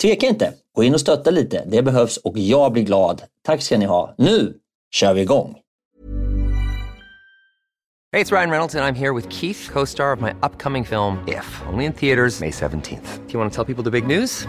tveka inte. Gå in och stötta lite. Det behövs och jag blir glad. Tack ska ni ha. Nu kör vi igång! Hej, det är Ryan Reynolds och jag är här med Keith, co-star of my upcoming film If, only in theaters May 17th. Do you want to tell people the big news?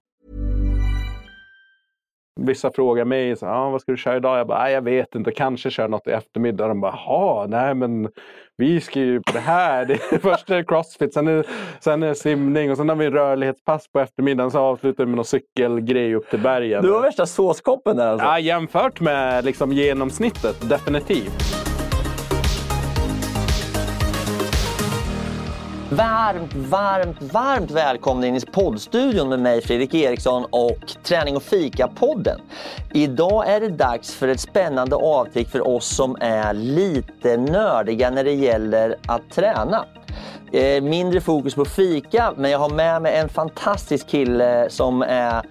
Vissa frågar mig, så, ah, vad ska du köra idag? Jag bara, jag vet inte, kanske kör något i eftermiddag. De bara, jaha, nej men vi ska ju på det här. Det är först är det crossfit, sen är, sen är det simning och sen har vi rörlighetspass på eftermiddagen. Så avslutar vi med någon cykelgrej upp till bergen. Du har värsta såskoppen där alltså? Ja, jämfört med liksom, genomsnittet, definitivt. Varmt, varmt, varmt välkomna in i poddstudion med mig Fredrik Eriksson och Träning och fika-podden. Idag är det dags för ett spännande avtryck för oss som är lite nördiga när det gäller att träna. Eh, mindre fokus på fika, men jag har med mig en fantastisk kille som är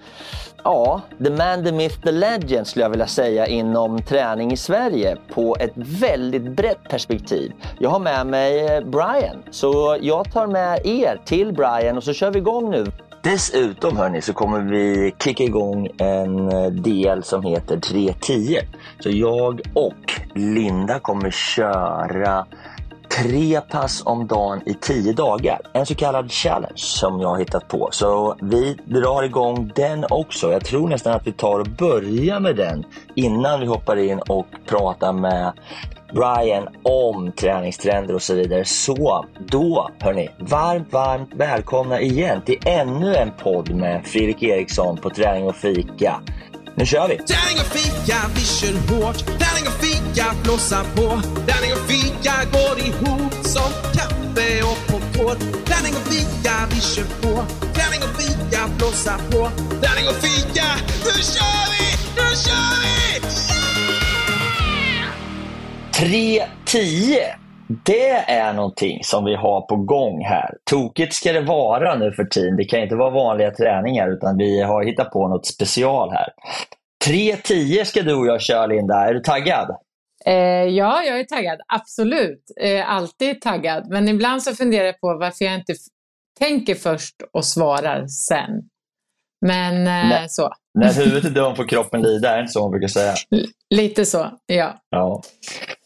Ja, the man, the myth, the legend skulle jag vilja säga inom träning i Sverige på ett väldigt brett perspektiv. Jag har med mig eh, Brian, så jag tar med er till Brian och så kör vi igång nu. Dessutom hörni så kommer vi kicka igång en eh, del som heter 310. Så jag och Linda kommer köra tre pass om dagen i tio dagar. En så kallad challenge som jag har hittat på. Så vi drar igång den också. Jag tror nästan att vi tar och börjar med den innan vi hoppar in och pratar med Brian om träningstrender och så vidare. Så då, hörni, varmt, varmt välkomna igen till ännu en podd med Fredrik Eriksson på Träning och Fika. Nu kör vi! Träning och fika, vi kör hårt. Träning och fika, blåsa på. Träning och fika går ihop som kaffe och popcorn. Träning och fika, vi kör på. Träning och fika, blåsa på. Träning och fika, nu kör vi! Nu kör vi! Yeah! 3.10 det är någonting som vi har på gång här. Tokigt ska det vara nu för tiden. Det kan inte vara vanliga träningar utan vi har hittat på något special här. 3.10 ska du och jag köra Linda. Är du taggad? Eh, ja, jag är taggad. Absolut. Eh, alltid taggad. Men ibland så funderar jag på varför jag inte tänker först och svarar sen. Men eh, så. När huvudet är dumt får kroppen lida, är det inte så man brukar säga? Lite så, ja. Ja.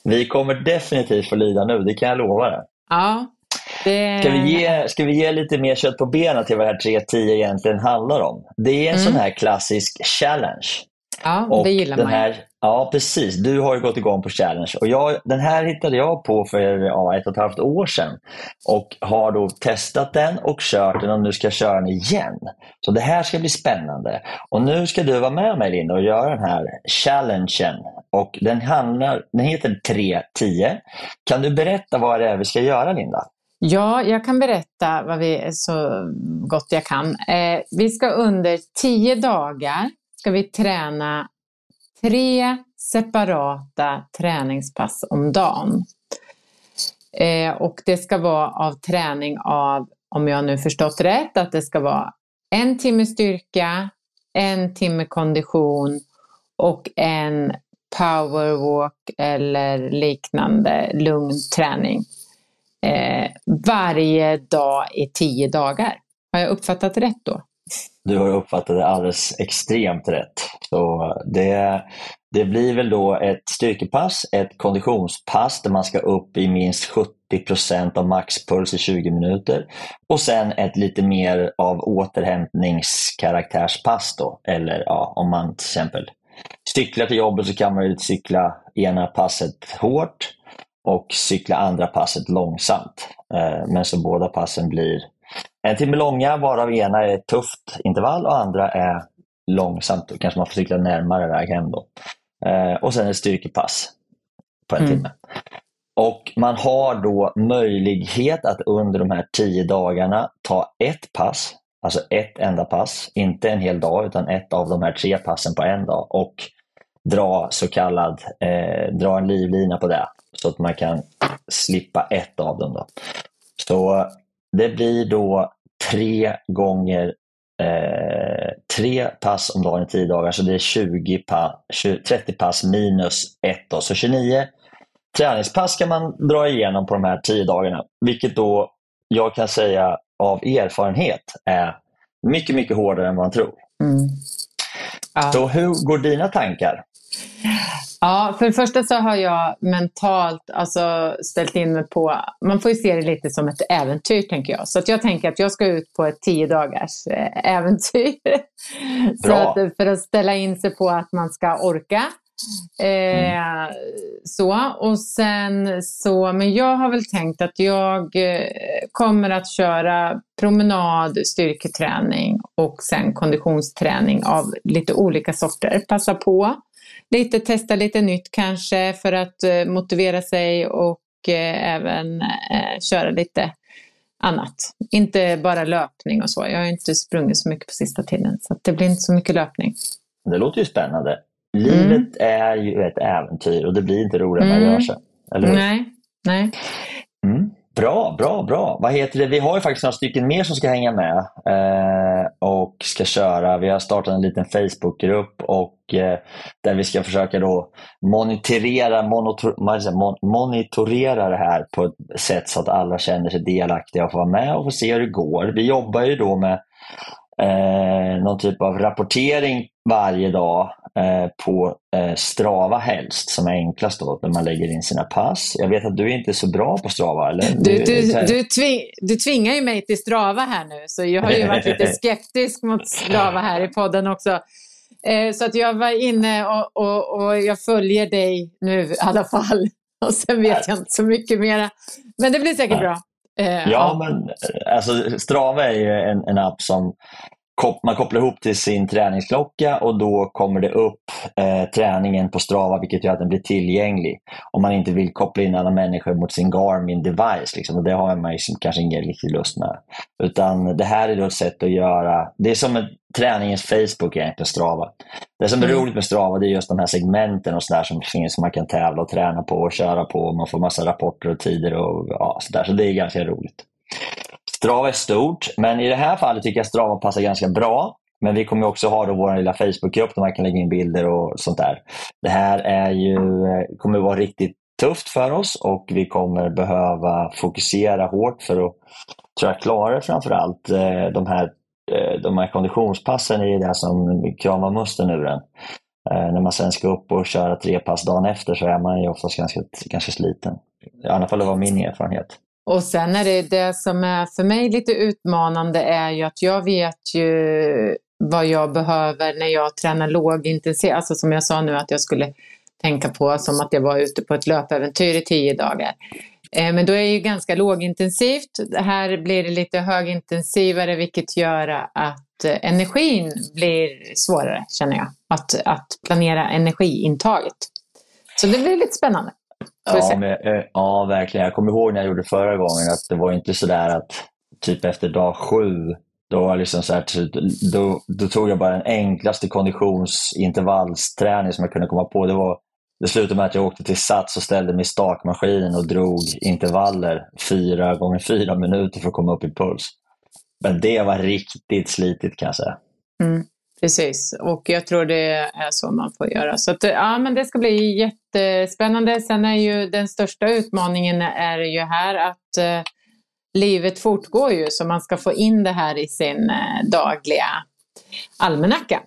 Vi kommer definitivt få lida nu, det kan jag lova dig. Ja. Det... Ska, vi ge, ska vi ge lite mer kött på benen till vad det här 3.10 egentligen handlar om? Det är en Mm. sån här klassisk challenge. Ja, Och det gillar den man här, Ja, precis. Du har ju gått igång på challenge. Och jag, den här hittade jag på för ja, ett och ett halvt år sedan. Och har då testat den och kört den och nu ska jag köra den igen. Så det här ska bli spännande. Och nu ska du vara med mig Linda och göra den här challengen. Och den, handlar, den heter 3.10. Kan du berätta vad det är vi ska göra Linda? Ja, jag kan berätta vad vi, så gott jag kan. Eh, vi ska under tio dagar ska vi träna tre separata träningspass om dagen. Eh, och det ska vara av träning av, om jag nu förstått rätt, att det ska vara en timme styrka, en timme kondition och en powerwalk eller liknande lugn träning eh, varje dag i tio dagar. Har jag uppfattat rätt då? Du har uppfattat det alldeles extremt rätt. Så det, det blir väl då ett styrkepass, ett konditionspass där man ska upp i minst 70% av maxpuls i 20 minuter. Och sen ett lite mer av återhämtningskaraktärspass då. Eller ja, om man till exempel cyklar till jobbet så kan man ju cykla ena passet hårt och cykla andra passet långsamt. Eh, men så båda passen blir en timme långa, varav ena är ett tufft intervall och andra är långsamt. Då kanske man får cykla närmare väg hem. Då. Eh, Och sen ett styrkepass på en Mm. timme. Och man har då möjlighet att under de här tio dagarna ta ett pass, alltså ett enda pass, inte en hel dag utan ett av de här tre passen på en dag och dra så kallad, eh, dra en livlina på det så att man kan slippa ett av dem. Då. Så det blir då tre gånger eh, tre pass om dagen i tio dagar, så det är 20 pa, 20, 30 pass minus ett. Då. Så 29 träningspass ska man dra igenom på de här tio dagarna, vilket då jag kan säga av erfarenhet är mycket, mycket hårdare än man tror. Mm. Ja. Så hur går dina tankar? Ja, för det första så har jag mentalt alltså, ställt in mig på, man får ju se det lite som ett äventyr tänker jag. Så att jag tänker att jag ska ut på ett tio dagars eh, äventyr. så att, för att ställa in sig på att man ska orka. Eh, Så, och sen så, men jag har väl tänkt att jag eh, kommer att köra promenad, styrketräning och sen konditionsträning av lite olika sorter. Passa på lite, testa lite nytt kanske för att eh, motivera sig och eh, även eh, köra lite annat. Inte bara löpning och så. Jag har inte sprungit så mycket på sista tiden så det blir inte så mycket löpning. Det låter ju spännande. Livet är ju ett äventyr och det blir inte roligare än man Mm. gör sig. Nej, nej. Mm. Bra, bra, bra. Vad heter det? Vi har ju faktiskt några stycken mer som ska hänga med eh, och ska köra. Vi har startat en liten Facebookgrupp och eh, där vi ska försöka då monitorera, monitor, monitorera det här på ett sätt så att alla känner sig delaktiga och får vara med och får se hur det går. Vi jobbar ju då med eh, någon typ av rapportering varje dag eh, på eh, Strava helst, som är enklast då, när man lägger in sina pass. Jag vet att du är inte så bra på Strava, eller? Du, du, du, tving, du tvingar ju mig till Strava här nu, så jag har ju varit lite skeptisk mot Strava här i podden också. Eh, så att jag var inne och, och, och jag följer dig nu i alla fall. Och sen vet jag inte så mycket mera. Men det blir säkert bra. Eh, Ja, men alltså, Strava är ju en, en app som man kopplar ihop till sin träningsklocka och då kommer det upp eh, träningen på Strava vilket gör att den blir tillgänglig. Om man inte vill koppla in alla människor mot sin Garmin device. Liksom, och det har man ju kanske ingen riktig lust med. Utan det här är då ett sätt att göra, det är som en träningens Facebook egentligen, Strava. Det som är Mm. roligt med Strava det är just de här segmenten och sådär som finns som man kan tävla och träna på och köra på. Och man får massa rapporter och tider och ja, sådär. Så det är ganska roligt. Strava är stort, men i det här fallet tycker jag Strava passar ganska bra. Men vi kommer också ha då vår lilla Facebookgrupp där man kan lägga in bilder och sånt där. Det här är ju, eh, kommer vara riktigt tufft för oss och vi kommer behöva fokusera hårt för att tror jag, klara framförallt eh, de här, eh, de här konditionspassen är det som kramar musten ur en. När man sen ska upp och köra tre pass dagen efter så är man ju oftast ganska, ganska sliten. I alla fall det var min erfarenhet. Och sen är det det som är för mig lite utmanande är ju att jag vet ju vad jag behöver när jag tränar lågintensivt. Alltså som jag sa nu att jag skulle tänka på som att jag var ute på ett löpäventyr i tio dagar. Eh, men då är det ju ganska lågintensivt. Här blir det lite högintensivare vilket gör att eh, energin blir svårare känner jag. Att, att planera energiintaget. Så det blir lite spännande. Ja, men, eh, ja, verkligen. Jag kommer ihåg när jag gjorde förra gången att det var inte sådär att typ efter dag sju då, var liksom så här, då, då tog jag bara den enklaste konditionsintervallsträning som jag kunde komma på. Det, var, det slutade med att jag åkte till Sats och ställde mig i stakmaskinen och drog intervaller fyra gånger fyra minuter för att komma upp i puls. Men det var riktigt slitigt kan jag säga. Mm, precis, och jag tror det är så man får göra. Så att, ja, men det ska bli jättespännande. Sen är ju den största utmaningen är ju här att eh, livet fortgår ju så man ska få in det här i sin eh, dagliga almanacka.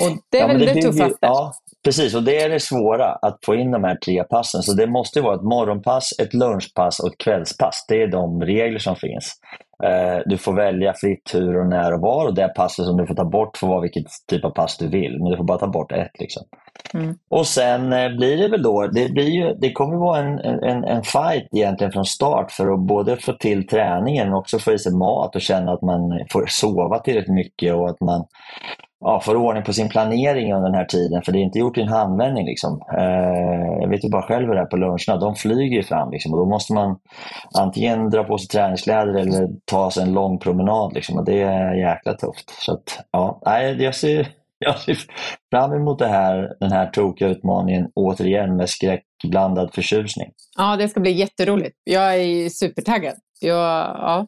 Och det är Ja, väl det, det- tuffaste. Ja, precis. Och det är det svåra, att få in de här tre passen. Så det måste ju vara ett morgonpass, ett lunchpass och ett kvällspass. Det är de regler som finns. Eh, Du får välja fritt hur och när och var och det passet som du får ta bort får vara vilket typ av pass du vill. Men du får bara ta bort ett. Liksom. Mm. Och sen eh, blir det väl då, det, blir ju, det kommer vara en, en, en fight egentligen från start för att både få till träningen men också få i sig mat och känna att man får sova tillräckligt mycket och att man ja, får ordning på sin planering under den här tiden. För det är inte gjort i en handvändning. Liksom. Eh, jag vet ju bara själv hur det är på luncherna. De flyger ju fram liksom, och då måste man antingen dra på sig träningskläder eller ta sig en lång promenad. Liksom, och det är jäkla tufft. Så att, ja, nej, jag ser, jag ser fram emot det här, den här tokiga utmaningen återigen med skräckblandad förtjusning. Ja, det ska bli jätteroligt. Jag är supertaggad. Jag, ja,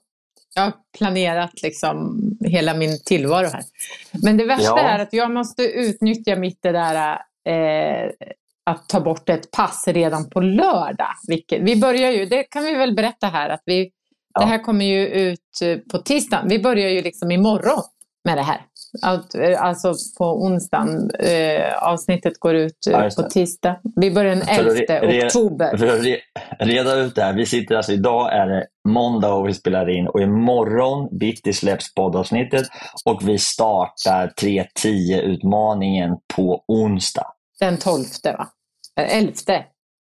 jag har planerat liksom hela min tillvaro här. Men det värsta Ja. är att jag måste utnyttja mitt det där eh, att ta bort ett pass redan på lördag. Vilket, vi börjar ju, det kan vi väl berätta här, att vi, Ja. det här kommer ju ut eh, på tisdagen. Vi börjar ju liksom imorgon med det här. Allt, eh, Alltså på onsdagen. Eh, avsnittet går ut eh, på tisdag. Vi börjar den För att 11 re- oktober. För att re- reda ut det här, vi sitter alltså, idag är det måndag och vi spelar in och imorgon bitti släpps poddavsnittet och vi startar 3.10 utmaningen på onsdag. Den 12 va? Eh, 11.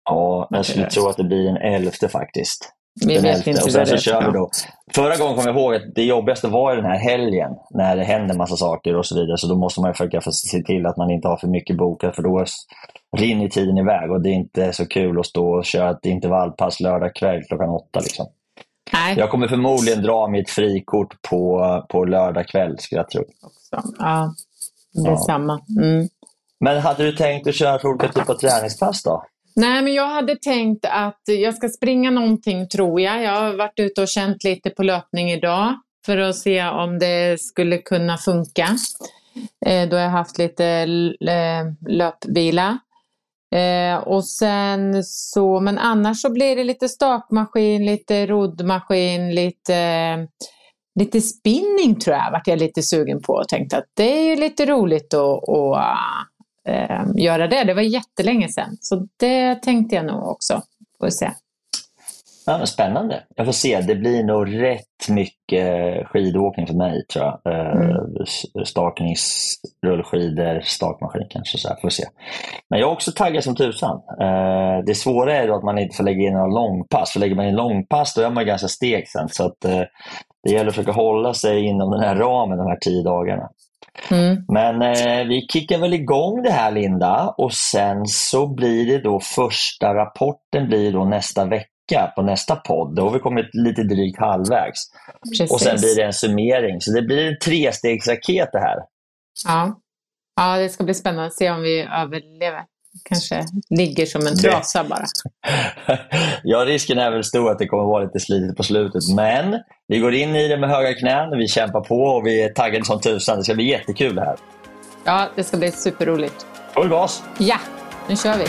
Ja, jag skulle tro att det blir den 11 faktiskt. Vi Den vet 11. inte och sen så det kör vi då. Förra gången kom jag ihåg att det jobbigaste var den här helgen när det händer massa saker och så vidare. Så då måste man försöka se till att man inte har för mycket bokat för då rinner tiden iväg och det är inte så kul att stå och köra ett intervallpass lördag kväll klockan åtta. Liksom. Nej, Jag kommer förmodligen dra mitt frikort på, på lördag kväll skulle jag tro. också. Ja, det är Ja. samma. Mm. Men hade du tänkt att köra för olika typer av träningspass då? Nej, men jag hade tänkt att jag ska springa någonting tror jag. Jag har varit ute och känt lite på löpning idag för att se om det skulle kunna funka. Eh, då har jag haft lite eh, löpvila. Eh, och sen så, men annars så blir det lite stakmaskin, lite roddmaskin, lite, lite spinning tror jag vart jag lite sugen på och tänkte att det är ju lite roligt att, att eh, göra det. Det var jättelänge sedan. Så det tänkte jag nog också. Får se. Ja, spännande. Jag får se. Det blir nog rätt mycket skidåkning för mig tror jag. Eh, s- Staknings, rullskidor, stakmaskin kanske. Så här. Får se. Men jag är också taggad som tusan. Eh, Det svåra är då att man inte får lägga in några långpass. För lägger man in långpass då är man ganska stekt sen. Så att, eh, det gäller att försöka hålla sig inom den här ramen de här tio dagarna. Mm. Men eh, vi kickar väl igång det här Linda och sen så blir det då första rapporten blir då nästa vecka på nästa podd. Då har vi kommit lite drygt halvvägs. Precis. Och sen blir det en summering. Så det blir en trestegsraket det här. Ja. ja, det ska bli spännande att se om vi överlever. Kanske ligger som en trasa bara. ja, risken är väl stor att det kommer vara lite slitigt på slutet. Men vi går in i det med höga knän, vi kämpar på och vi är taggade som tusan. Det ska bli jättekul det här. Ja, det ska bli superroligt. Full gas! Ja, nu kör vi.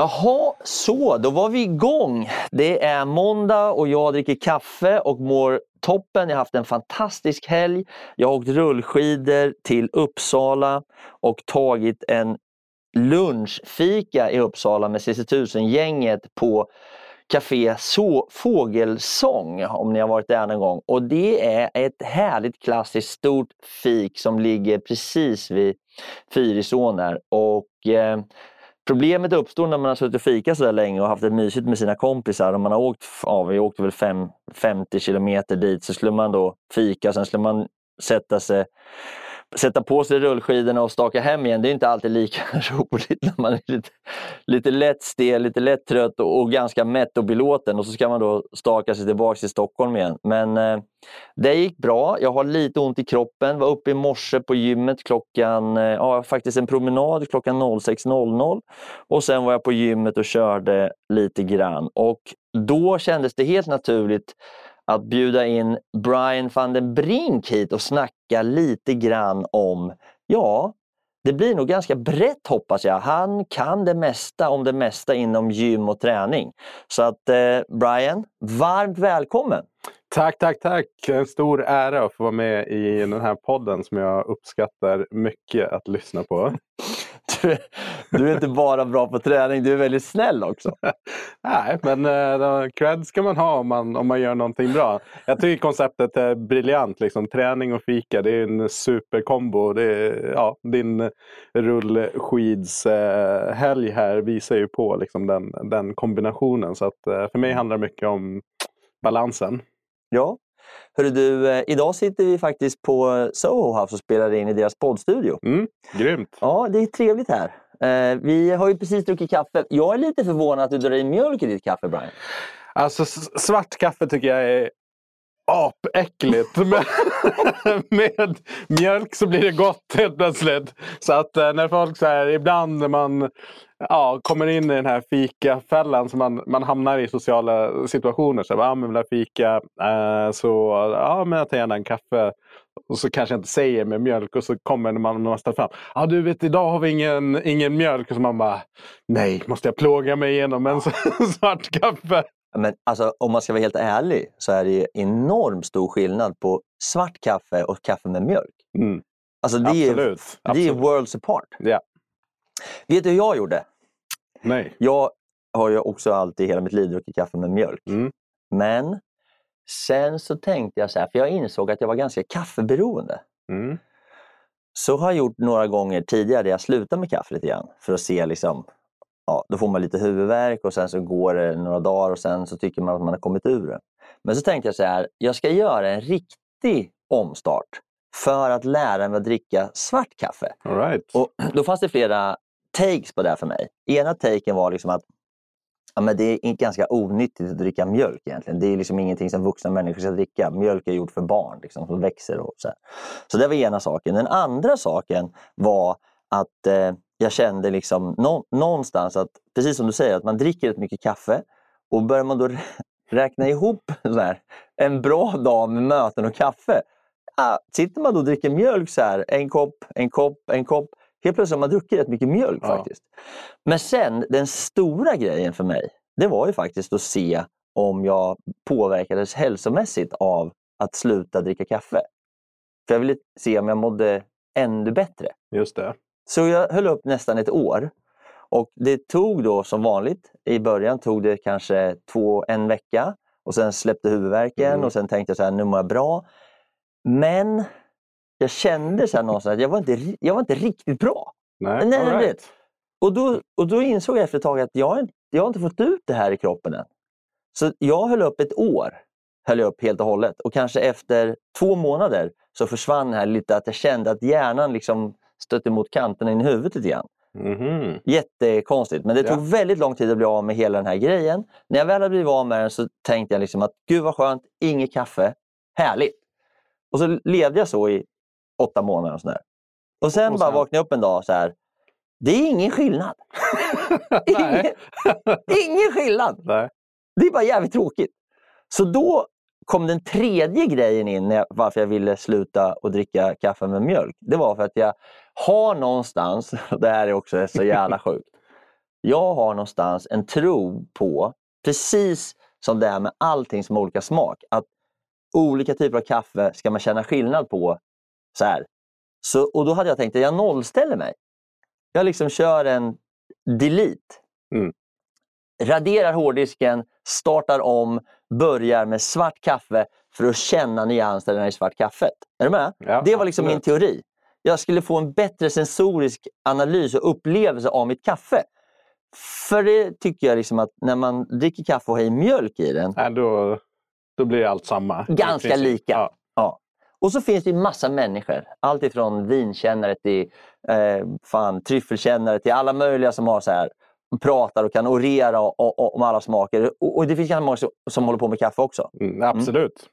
Jaha, så då var vi igång. Det är måndag och jag dricker kaffe och mår toppen. Jag har haft en fantastisk helg. Jag har åkt rullskidor till Uppsala och tagit en lunchfika i Uppsala med CC 1000-gänget på Café så Fågelsång om ni har varit där någon gång. Och det är ett härligt klassiskt stort fik som ligger precis vid Fyrisån. Och, eh, Problemet uppstår när man har suttit och fikat så där länge och haft det mysigt med sina kompisar. Om man har åkt, ja, vi åkte väl fem, 50 kilometer dit, så skulle man då fika, sen skulle man sätta sig sätta på sig rullskidorna och staka hem igen, det är inte alltid lika roligt när man är lite, lite lätt stel, lite lätt trött och, och, ganska mätt och belåten och så ska man då staka sig tillbaka till Stockholm igen. Men eh, det gick bra. Jag har lite ont i kroppen. Var uppe i morse på gymmet klockan, eh, ja faktiskt en promenad klockan 06.00 och sen var jag på gymmet och körde lite grann och då kändes det helt naturligt att bjuda in Brian van den Brink hit och snacka lite grann om, ja, det blir nog ganska brett hoppas jag. Han kan det mesta om det mesta inom gym och träning. Så att eh, Brian, varmt välkommen! Tack, tack, tack! En stor ära att få vara med i den här podden som jag uppskattar mycket att lyssna på. Du, du är inte bara bra på träning, du är väldigt snäll också. Nej, men uh, cred ska man ha om man, om man gör någonting bra. Jag tycker konceptet är briljant. Liksom. Träning och fika, det är en superkombo. Det är, ja, din rullskidshelg uh, här visar ju på liksom, den, den kombinationen. Så att, uh, för mig handlar det mycket om balansen. Ja. Hörru du, eh, idag sitter vi faktiskt på Soho House och spelar in i deras poddstudio. Mm, grymt! Ja, det är trevligt här. Eh, vi har ju precis druckit kaffe. Jag är lite förvånad att du drar i mjölk i ditt kaffe, Brian. Alltså svart kaffe tycker jag är apäckligt. med, med mjölk så blir det gott helt plötsligt. Så att eh, när folk så här, ibland när man ja, kommer in i den här fikafällan som man, man hamnar i sociala situationer. Så, ja, ah, men vill jag fika? Eh, så ja, men jag tar gärna en kaffe. Och så kanske jag inte säger med mjölk och så kommer man, man ställer fram. Ja du vet idag har vi ingen, ingen mjölk. Och så man bara nej, måste jag plåga mig igenom en svart kaffe? Men alltså, om man ska vara helt ärlig så är det enormt stor skillnad på svart kaffe och kaffe med mjölk. Mm. Alltså det Absolut. är, det är worlds apart. Ja. Vet du hur jag gjorde? Nej. Jag har ju också alltid hela mitt liv druckit kaffe med mjölk. Mm. Men sen så tänkte jag så här, för jag insåg att jag var ganska kaffeberoende. Mm. Så har jag gjort några gånger tidigare där jag slutar med kaffe lite grann. För att se liksom, ja, då får man lite huvudvärk och sen så går det några dagar och sen så tycker man att man har kommit ur det. Men så tänkte jag så här, jag ska göra en riktig omstart för att lära mig att dricka svart kaffe. All right. Och då fanns det flera takes på det här för mig. Ena taken var liksom att ja, men det är ganska onyttigt att dricka mjölk egentligen. Det är liksom ingenting som vuxna människor ska dricka. Mjölk är gjort för barn liksom, som växer. Och så här. så det var ena saken. Den andra saken var att eh, jag kände liksom nå någonstans att, precis som du säger, att man dricker rätt mycket kaffe och börjar man då räkna ihop här, en bra dag med möten och kaffe. Ja, sitter man då och dricker mjölk så här, en kopp, en kopp, en kopp. Helt plötsligt har man druckit rätt mycket mjölk Ja. faktiskt. Men sen, den stora grejen för mig, det var ju faktiskt att se om jag påverkades hälsomässigt av att sluta dricka kaffe. För jag ville se om jag mådde ännu bättre. Just det. Så jag höll upp nästan ett år. Och det tog då som vanligt, i början tog det kanske två, en vecka och sen släppte huvudvärken Mm. och sen tänkte jag så här, nu mår jag bra. Men jag kände så här någonstans att jag var inte, jag var inte riktigt bra. Nej, Nej, right. Och då, och då insåg jag efter ett tag att jag, jag har inte fått ut det här i kroppen än. Så jag höll upp ett år, höll jag upp helt och hållet. Och kanske efter två månader så försvann det här lite att jag kände att hjärnan liksom stötte mot kanterna in i huvudet lite grann. Mhm. Jättekonstigt, men det Ja. tog väldigt lång tid att bli av med hela den här grejen. När jag väl hade blivit av med den så tänkte jag liksom att gud vad skönt, inget kaffe, härligt. Och så levde jag så i åtta månader. Och, sådär. och sen Och bara sen- vaknade jag upp en dag så här. Det är ingen skillnad. ingen, ingen skillnad. Nej. Det är bara jävligt tråkigt. Så då kom den tredje grejen in varför jag ville sluta att dricka kaffe med mjölk. Det var för att jag har någonstans, och det här är också så jävla sjukt, Jag har någonstans en tro på, precis som det är med allting som har olika smak, att olika typer av kaffe ska man känna skillnad på. Så här. Så, och då hade jag tänkt att jag nollställer mig. Jag liksom kör en delete. Mm. Raderar hårddisken, startar om, börjar med svart kaffe för att känna nyanserna i svart kaffet. Är du med? Ja, det var liksom min absolut. teori. Jag skulle få en bättre sensorisk analys och upplevelse av mitt kaffe. För det tycker jag liksom att när man dricker kaffe och har i mjölk i den, Nej, då, då blir allt samma. ganska lika. Ja. Ja. Och så finns det ju massa människor. Allt ifrån vinkännare till eh, fan, tryffelkännare till alla möjliga som har så här pratar och kan orera o- o- om alla smaker. Och, och det finns ganska många som, som håller på med kaffe också. Mm, absolut.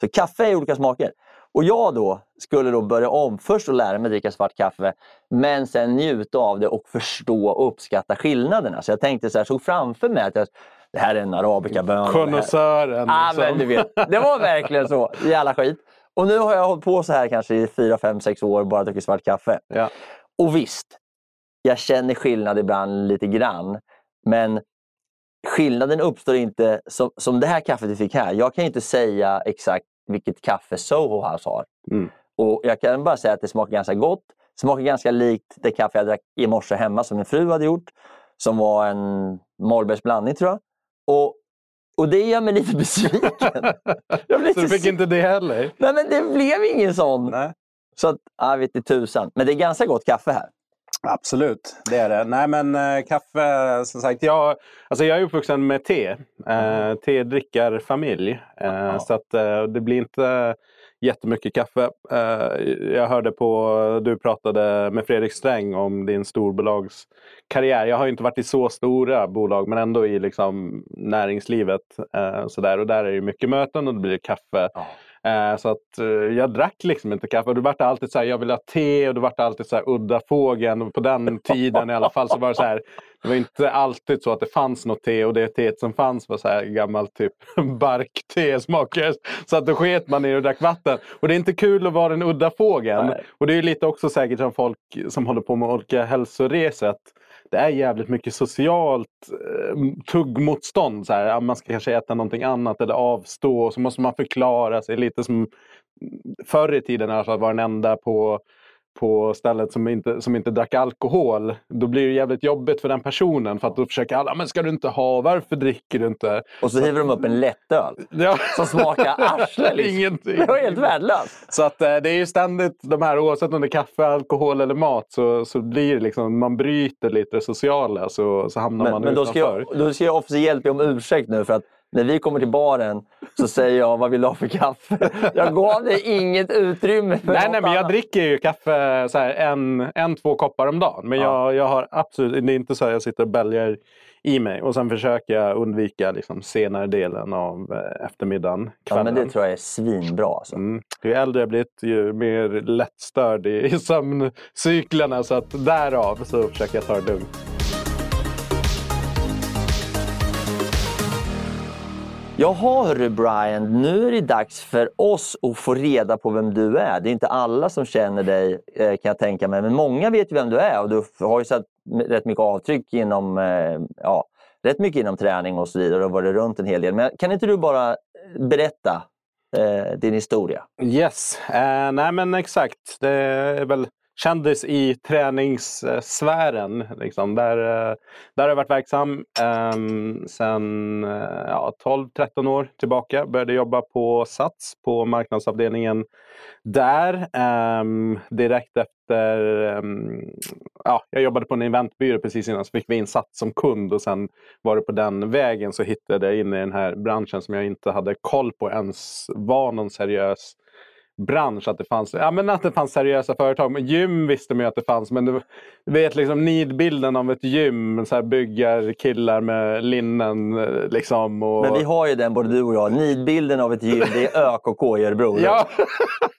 Så kaffe är olika smaker. Och jag då skulle då börja om först att lära mig dricka svart kaffe men sen njuta av det och förstå och uppskatta skillnaderna. Så jag tänkte så här, såg framför mig att jag, det här är en arabikabön. och Konnässören. Ja, liksom. men du vet, det var verkligen så. Jävla skit. Och nu har jag hållit på så här kanske i fyra, fem, sex år och bara druckit svart kaffe. Ja. Och visst, jag känner skillnad ibland lite grann. Men skillnaden uppstår inte som, som det här kaffet vi fick här. Jag kan inte säga exakt vilket kaffe Soho House har. Mm. Och jag kan bara säga att det smakar ganska gott. Smakar ganska likt det kaffe jag drack i morse hemma som min fru hade gjort. Som var en Mollbergs blandning tror jag. Och, och det gör mig lite besviken. Jag Så du lite fick inte det heller? Nej men det blev ingen sån. Nej. Så att, jag vet inte tusan. Men det är ganska gott kaffe här. Absolut, det är det. Nej men eh, kaffe, som sagt. Jag, alltså jag är uppvuxen med te. Eh, Tedrickarfamilj. Eh, Så att eh, det blir inte jättemycket kaffe. Eh, jag hörde på, du pratade med Fredrik Sträng om din storbolagskarriär. Jag har ju inte varit i så stora bolag men ändå i liksom näringslivet. Eh, så där. Och där är det mycket möten och det blir kaffe. Eh, Så att eh, jag drack liksom inte kaffe. Och det vart alltid så här, jag vill ha te och det vart alltid så här udda fågeln. Och på den tiden i alla fall så var det så här. Det var inte alltid så att det fanns något te och det teet som fanns var så här gammalt typ barkte smakade. Så att då sket man i det och drack vatten. Och det är inte kul att vara den udda fågeln. Nej. Och det är ju lite också säkert som folk som håller på med olika hälsoresor. Det är jävligt mycket socialt eh, tuggmotstånd. Så här, man ska kanske äta någonting annat eller avstå. Och så måste man förklara sig lite som mm, förr i tiden i alla fall var den enda på på stället som inte, som inte drack alkohol. Då blir det jävligt jobbigt för den personen. För att då försöker alla, men ska du inte ha, varför dricker du inte? Och så hiver de upp en lättöl Ja. som smakar arsle. Liksom. Ingenting. Det var helt värdelöst. Så att eh, det är ju ständigt de här, oavsett om det är kaffe, alkohol eller mat, så, så blir det liksom, man bryter lite det sociala så, så hamnar Men, man men utanför. jag, då ska jag officiellt be om ursäkt nu för att när vi kommer till baren så säger jag vad vill du ha för kaffe? Jag gav dig inget utrymme för Nej, något nej, men jag annat. dricker ju kaffe så här, en, en, två koppar om dagen. Men Ja. jag, jag har absolut, det är inte så att jag sitter och bälgar i mig. Och sen försöker jag undvika liksom, senare delen av eh, eftermiddagen, Ja, kvällen. men det tror jag är svinbra. Alltså. Mm. Ju äldre jag blivit, ju mer lättstörd i, i sömncyklerna. Så att därav så försöker jag ta det lugnt. Jaha hörru Brian, nu är det dags för oss att få reda på vem du är. Det är inte alla som känner dig eh, kan jag tänka mig, men många vet ju vem du är och du har ju satt rätt mycket avtryck inom, eh, ja, rätt mycket inom träning och så vidare och varit runt en hel del. Men kan inte du bara eh, berätta eh, din historia? Yes, eh, nej men exakt. Det är väl kändis i träningssfären. Liksom. Där, eh, där har jag varit verksam ehm, um, sedan eh, ja, 12-13 år tillbaka. Började jobba på Sats på marknadsavdelningen där. Um, direkt efter, Um, ja, jag jobbade på en eventbyrå precis innan så fick vi in Sats som kund och sen var det på den vägen så hittade jag in i den här branschen som jag inte hade koll på ens var någon seriös bransch. Att det fanns, ja, men att det fanns seriösa företag. Men gym visste man ju att det fanns. Men du vet liksom nidbilden av ett gym. Så här byggar killar med linnen. eh, Liksom, och... Men vi har ju den både du och jag. Nidbilden av ett gym, det är ÖKK i Örebro. Ja,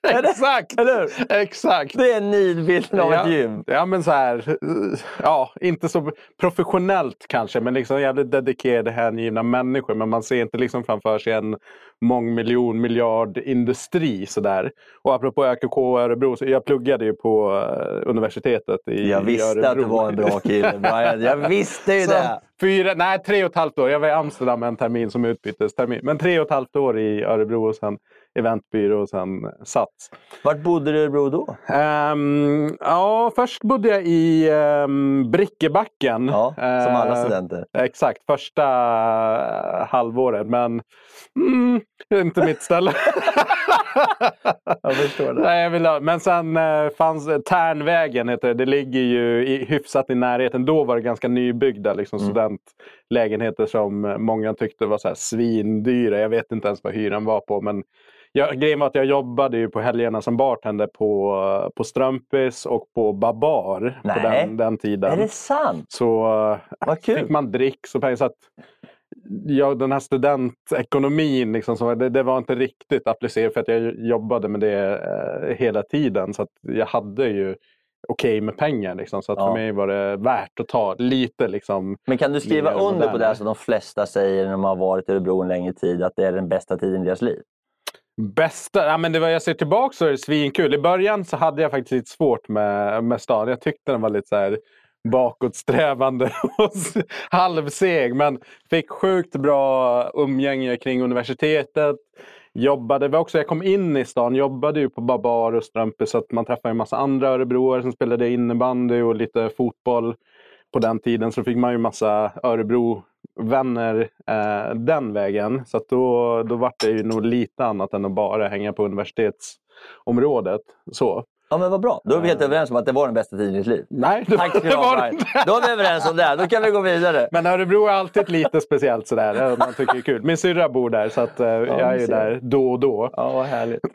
exakt! Eller hur? Exakt! Det är nidbilden av ja, ett gym. Ja, men så här. Ja, inte så professionellt kanske, men liksom jävligt dedikerade, hängivna människor. Men man ser inte liksom framför sig en mångmiljon miljard industri sådär. där. Och apropå ÖKK och Örebro, så jag pluggade ju på eh, universitetet i Jag visste i att du var en bra kille Brian. Jag visste ju Så det. Fyra, nej, tre och ett halvt år. Jag var i Amsterdam en termin som utbytestermin. Men tre och ett halvt år i Örebro och sen eventbyrå och sen Sats. Vart bodde du i Örebro då? Ehm, ja, först bodde jag i um, Brickebacken. Ja, som alla Eh, studenter. Exakt, första eh, halvåret. Men mm, inte mitt ställe. Jag förstår det. Nej, jag vill ha. Men sen eh, fanns Tärnvägen, heter det. det ligger ju i, hyfsat i närheten. Då var det ganska nybyggda liksom, Mm. studentlägenheter som många tyckte var så här svindyra. Jag vet inte ens vad hyran var på. Men jag, grejen var att jag jobbade ju på helgerna som bartender på, på Strömpis och på Babar på Nej. den, den tiden. Är det sant? Så eh, Vad kul. fick man dricks och pengar. Så att, ja, den här studentekonomin, liksom, så det, det var inte riktigt applicerat för att jag jobbade med det eh, hela tiden. Så att jag hade ju okej med pengar. Liksom, så att Ja. för mig var det värt att ta lite. Liksom, Men kan du skriva under på det som de flesta säger när de har varit i Örebro en längre tid, att det är den bästa tiden i deras liv? Bästa? Ja, men det var, jag ser tillbaka så är det svinkul. I början så hade jag faktiskt lite svårt med, med stan. Jag tyckte den var lite så här bakåtsträvande och halvseg. Men fick sjukt bra umgänge kring universitetet. Jobbade, var också, jag kom in i stan, jobbade ju på Babar och Strömpe så att man träffade en massa andra örebroare som spelade innebandy och lite fotboll på den tiden. Så fick man ju massa Örebro-vänner eh, den vägen. Så att då, då var det ju nog lite annat än att bara hänga på universitetsområdet. Så. Ja, men vad bra. Då är vi helt överens om att det var den bästa tiden i ditt liv. Nej, det Tack ska det var det inte. Då är vi överens om det. Då kan vi gå vidare. Men Örebro är alltid lite speciellt sådär. eh, Man tycker det är kul. Min syrra bor där så att, eh, jag är ju där då och då. Ja, vad härligt.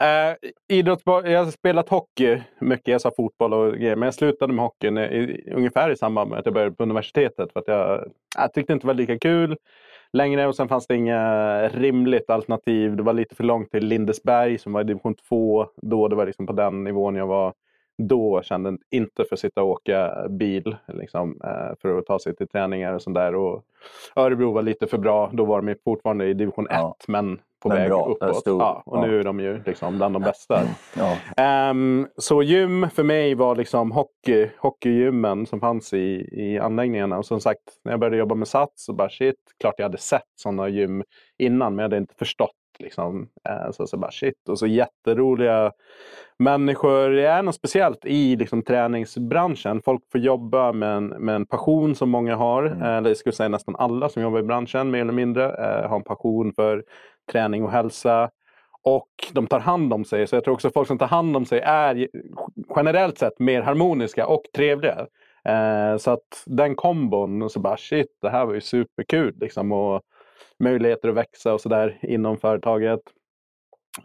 Eh, idrottsbar- jag har spelat hockey mycket. Jag sa fotboll och grejer. Men jag slutade med hockeyn i, ungefär i samband med att jag började på universitetet. För att jag, jag tyckte inte det var lika kul längre. Och sen fanns det inga rimligt alternativ. Det var lite för långt till Lindesberg som var i division 2. Då det var liksom på den nivån jag var då. Kände inte för att sitta och åka bil liksom, eh, för att ta sig till träningar och sånt där. Och Örebro var lite för bra. Då var de fortfarande i division 1 Ja. men på Men väg bra, uppåt. Ja, och Ja. nu är de ju liksom bland de bästa. Ja. Ehm, så gym för mig var liksom hockey, hockeygymmen som fanns i, i anläggningarna. Och som sagt, när jag började jobba med Sats så bara shit, klart jag hade sett sådana gym innan men jag hade inte förstått. Liksom. Eh, så, så bara shit. Och så jätteroliga människor. Det är något speciellt i liksom, träningsbranschen. Folk får jobba med en, med en passion som många har. Mm. Eh, Eller jag skulle säga nästan alla som jobbar i branschen mer eller mindre eh, har en passion för träning och hälsa. Och de tar hand om sig. Så jag tror också att folk som tar hand om sig är generellt sett mer harmoniska och trevliga. Så att den kombon, och så bara shit, det här var ju superkul. Liksom, och möjligheter att växa och sådär inom företaget.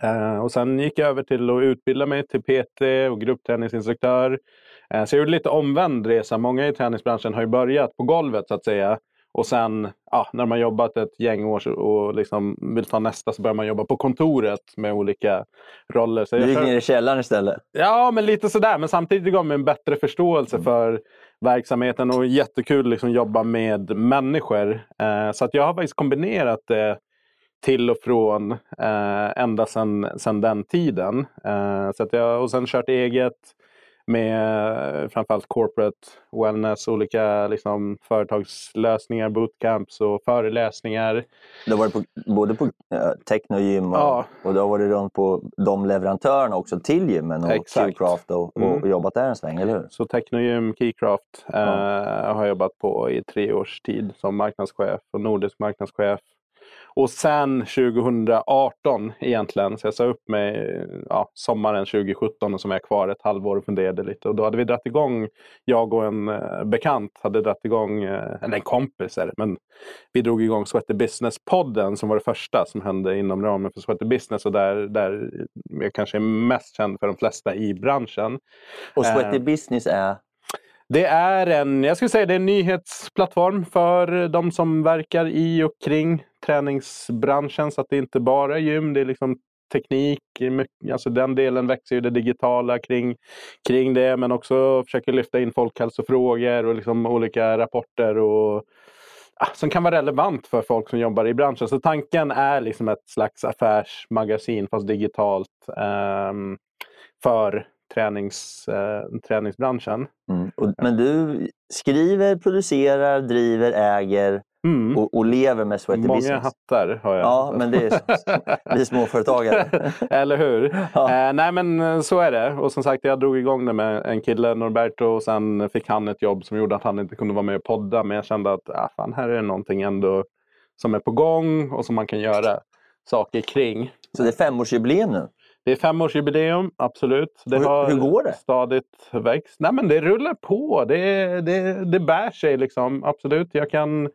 Eh, och sen gick jag över till att utbilda mig till PT och gruppträningsinstruktör. Eh, så jag gjorde lite omvänd resa. Många i träningsbranschen har ju börjat på golvet så att säga. Och sen ja, när man jobbat ett gäng år och liksom vill ta nästa så börjar man jobba på kontoret med olika roller. Så Du jag gick kör- ner i källaren istället. Ja, men lite sådär. Men samtidigt gav mig en bättre förståelse för verksamheten och jättekul att liksom jobba med människor. Eh, så att jag har faktiskt kombinerat det till och från eh, ända sedan sen den tiden. Eh, så att jag, och sen kört eget med eh, framförallt corporate wellness, olika liksom, företagslösningar, bootcamps och föreläsningar. Du har varit på, både på uh, Technogym och, Ja. och du har varit runt på de leverantörerna också till gymmen och Exakt. Qcraft och, Mm. och jobbat där en sväng, eller hur? Så Technogym, Keycraft eh, har jag jobbat på i tre års tid som marknadschef och nordisk marknadschef. Och sen 2018 egentligen, så jag sa upp mig ja, sommaren 2017 och som är kvar ett halvår och funderade lite. Och då hade vi dragit igång, jag och en eh, bekant hade dragit igång, eh, eller en kompis är det, men vi drog igång Sweaty Business-podden som var det första som hände inom ramen för Sweaty Business och där, där jag kanske är mest känd för de flesta i branschen. Och Sweaty Eh, Business är det är en, jag skulle säga det är en nyhetsplattform för de som verkar i och kring träningsbranschen. Så att det inte bara är gym, det är liksom teknik. Alltså den delen växer ju det digitala kring, kring det. Men också försöker lyfta in folkhälsofrågor och liksom olika rapporter och som kan vara relevant för folk som jobbar i branschen. Så tanken är liksom ett slags affärsmagasin fast digitalt um, för tränings, eh, träningsbranschen. Mm. Och, men du skriver, producerar, driver, äger Mm. och, och lever med Sweaty Många Business. hattar har jag. Ja, men det är. Vi småföretagare. Eller hur? Ja. Eh, nej men eh, så är det. Och som sagt jag drog igång det med en kille, Norberto, och sen fick han ett jobb som gjorde att han inte kunde vara med och podda. Men jag kände att ah, fan, här är någonting ändå som är på gång och som man kan göra saker kring. Så det är femårsjubileum nu. Det är femårsjubileum, absolut. Det hur- har hur går det? stadigt växt. Nej, men det rullar på. Det, det, det bär sig liksom. Absolut, jag kan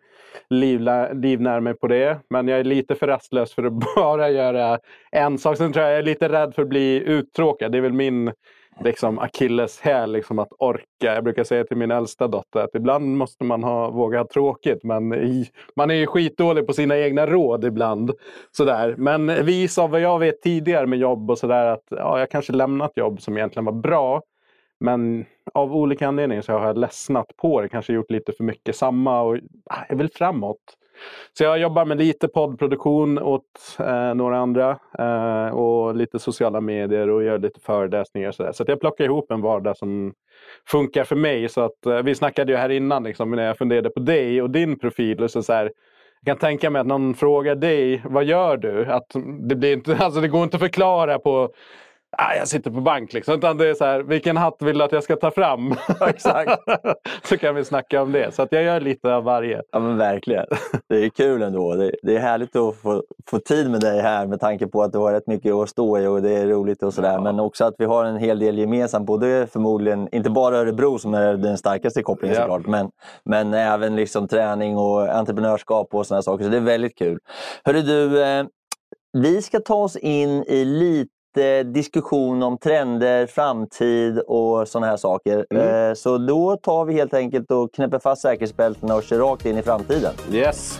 livla, livnära mig på det. Men jag är lite för rastlös för att bara göra en sak. Sen tror jag jag är lite rädd för att bli uttråkad. Det är väl min liksom, akilleshäl, liksom, att orka. Jag brukar säga till min äldsta dotter att ibland måste man ha, våga ha tråkigt. Men i, man är ju skitdålig på sina egna råd ibland. Sådär. Men vis av vad jag vet tidigare med jobb och sådär att ja, jag kanske lämnat jobb som egentligen var bra. Men av olika anledningar så har jag ledsnat på det. Kanske gjort lite för mycket samma och ah, jag vill framåt. Så jag jobbar med lite poddproduktion åt eh, några andra eh, och lite sociala medier och gör lite föreläsningar. och Så, där. så att jag plockar ihop en vardag som funkar för mig. Så att, eh, vi snackade ju här innan liksom, när jag funderade på dig och din profil. Och så så här, jag kan tänka mig att någon frågar dig, vad gör du? Att det, blir inte, alltså det går inte att förklara på Ah, jag sitter på bank liksom. Utan det är så här, vilken hatt vill du att jag ska ta fram? Exakt. så kan vi snacka om det. Så att jag gör lite av varje. Ja men verkligen. Det är kul ändå. Det, det är härligt att få, få tid med dig här med tanke på att du har rätt mycket att stå i och det är roligt och sådär. Men också att vi har en hel del gemensamt. Både förmodligen, inte bara Örebro som är den starkaste kopplingen Ja. såklart, men, men även liksom träning och entreprenörskap och sådana saker. Så det är väldigt kul. Hörru du, eh, vi ska ta oss in i lite diskussion om trender, framtid och sådana här saker. Mm. Eh, Så då tar vi helt enkelt och knäpper fast säkerhetsbältena och kör rakt in i framtiden. Yes.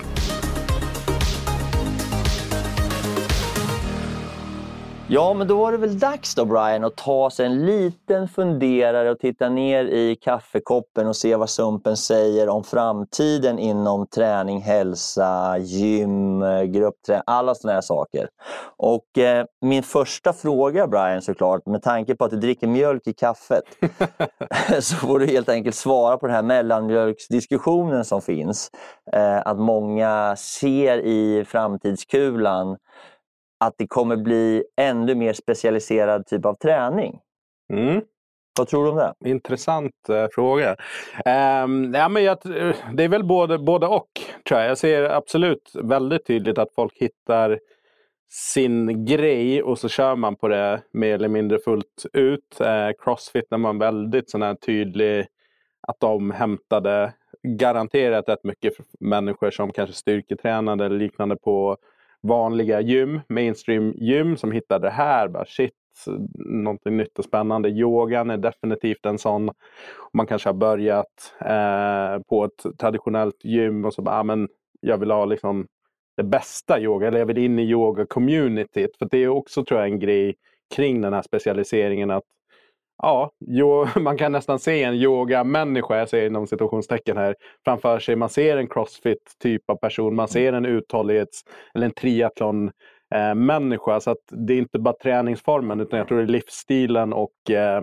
Ja, men då var det väl dags då Brian att ta sig en liten funderare och titta ner i kaffekoppen och se vad Sumpen säger om framtiden inom träning, hälsa, gym, gruppträning, alla sådana här saker. Och eh, min första fråga Brian såklart, med tanke på att du dricker mjölk i kaffet, så får du helt enkelt svara på den här mellanmjölksdiskussionen som finns. Eh, att många ser i framtidskulan att det kommer bli ännu mer specialiserad typ av träning. Mm. Vad tror du om det? Intressant eh, fråga. Ehm, ja, men jag, tr- det är väl både, både och. Tror jag. jag ser absolut väldigt tydligt att folk hittar sin grej och så kör man på det mer eller mindre fullt ut. Eh, Crossfit när man väldigt sån här tydlig att de hämtade garanterat rätt mycket människor som kanske styrketränade eller liknande på vanliga gym, mainstream gym som hittade det här. Bara, shit, någonting nytt och spännande. Yogan är definitivt en sån. Man kanske har börjat eh, på ett traditionellt gym och så bara, ah, men jag vill ha liksom det bästa yoga, eller jag vill in i yoga-communityt. För det är också tror jag en grej kring den här specialiseringen att ja, jo, man kan nästan se en yoga-människa, jag säger inom situationstecken här, framför sig. Man ser en crossfit-typ av person, man ser en uthållighets eller en triathlon eh, människa. Så att det är inte bara träningsformen utan jag tror det är livsstilen och eh,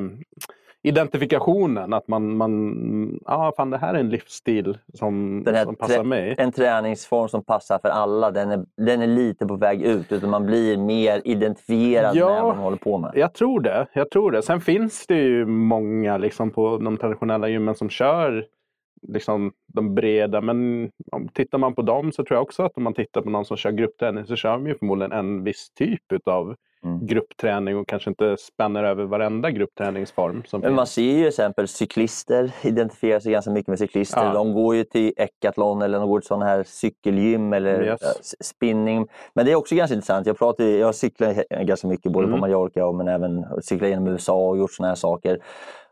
identifikationen. Att man, man ja fan det här är en livsstil som, som passar mig. En träningsform som passar för alla, den är, den är lite på väg ut. Utan man blir mer identifierad Ja. med vad man håller på med. Jag tror det. Jag tror det. Sen finns det ju många liksom, på de traditionella gymmen som kör liksom, de breda. Men om tittar man på dem så tror jag också att om man tittar på någon som kör gruppträning så kör de ju förmodligen en viss typ av Mm. gruppträning och kanske inte spänner över varenda gruppträningsform. Som Men man ser ju till exempel cyklister identifierar sig ganska mycket med cyklister. Ja. De går ju till Eckatlon eller de går till sådana här cykelgym eller Yes. eh, s- spinning. Men det är också ganska intressant. Jag, pratar, jag cyklar ganska mycket både på Mm. Mallorca och men även cyklat genom USA och gjort sådana här saker.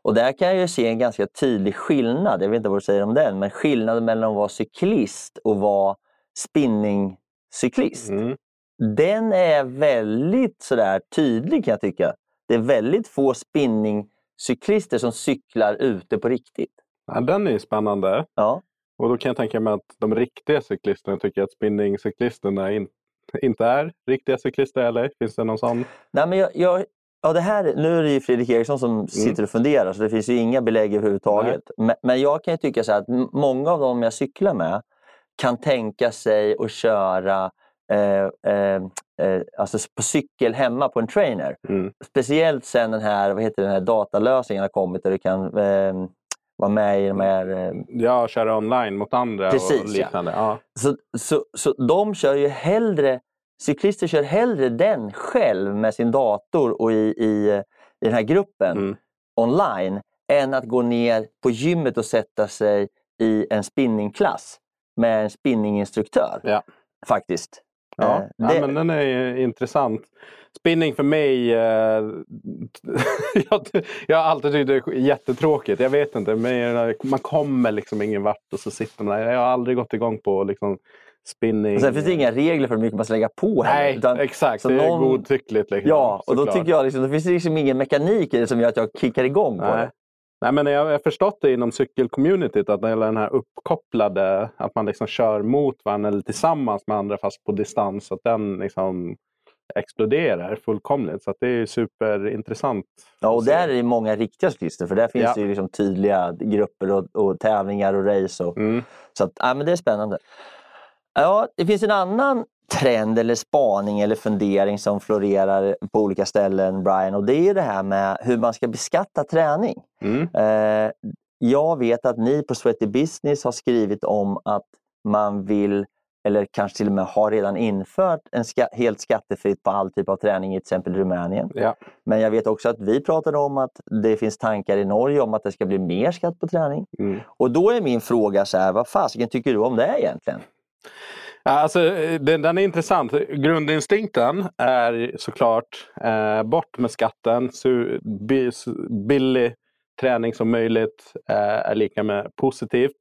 Och där kan jag ju se en ganska tydlig skillnad. Jag vet inte vad du säger om den, men skillnaden mellan att vara cyklist och vara spinningcyklist. Mm. Den är väldigt sådär tydlig kan jag tycka. Det är väldigt få spinningcyklister som cyklar ute på riktigt. Ja, den är ju spännande. Ja. Och då kan jag tänka mig att de riktiga cyklisterna tycker att spinningcyklisterna in, inte är riktiga cyklister, eller? Finns det någon sån? Nej, men jag, jag, ja, det här, nu är det ju Fredrik Eriksson som Mm. sitter och funderar, så det finns ju inga belägg överhuvudtaget. Men, men jag kan ju tycka så här att många av dem jag cyklar med kan tänka sig att köra eh, eh, eh, alltså på cykel hemma på en trainer. Mm. Speciellt sen den här, vad heter den här datalösningen har kommit där du kan eh, vara med i de här Ja, köra online mot andra och Precis, ja. liknande. Ja. Så, så, så de kör ju hellre, cyklister kör hellre den själv med sin dator och i, i, i den här gruppen Mm. online än att gå ner på gymmet och sätta sig i en spinningklass med en spinninginstruktör. Ja. Faktiskt. Ja, Eh, ja, det- men den är intressant. Spinning för mig, eh, jag, har alltid tyckt det är jättetråkigt. Jag vet inte, men man kommer liksom ingen vart och så sitter man där. Jag har aldrig gått igång på liksom spinning. Och sen finns det inga regler för hur mycket man ska lägga på heller, Nej, utan- exakt. så det är någon- godtyckligt. Liksom, Ja, och då såklart. tycker jag liksom, då finns det liksom ingen mekanik i det som gör att jag kickar igång på Nej. det. Nej, men jag har förstått det inom cykelcommunityt att hela den här uppkopplade, att man liksom kör mot varandra eller tillsammans med andra fast på distans, att den liksom exploderar fullkomligt. Så det är superintressant. Ja, och där är det många riktiga cyklister för där finns Ja. det ju liksom tydliga grupper och, och tävlingar och race. Och, Mm. Så att, ja, men det är spännande. Ja, det finns en annan trend eller spaning eller fundering som florerar på olika ställen, Brian, och det är det här med hur man ska beskatta träning. Mm. Eh, jag vet att ni på Sweaty Business har skrivit om att man vill, eller kanske till och med har redan infört en ska, helt skattefritt på all typ av träning i till exempel Rumänien. Ja. Men jag vet också att vi pratade om att det finns tankar i Norge om att det ska bli mer skatt på träning. Mm. Och då är min fråga så här, vad fasiken tycker du om det egentligen? Alltså, den, den är intressant. Grundinstinkten är såklart eh, bort med skatten. Så, bi, så billig träning som möjligt eh, är lika med positivt.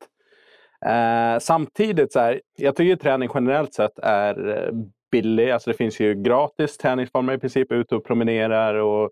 Eh, samtidigt, så här, jag tycker träning generellt sett är eh, billig. Alltså det finns ju gratis träningsformer i princip. Ute och promenerar och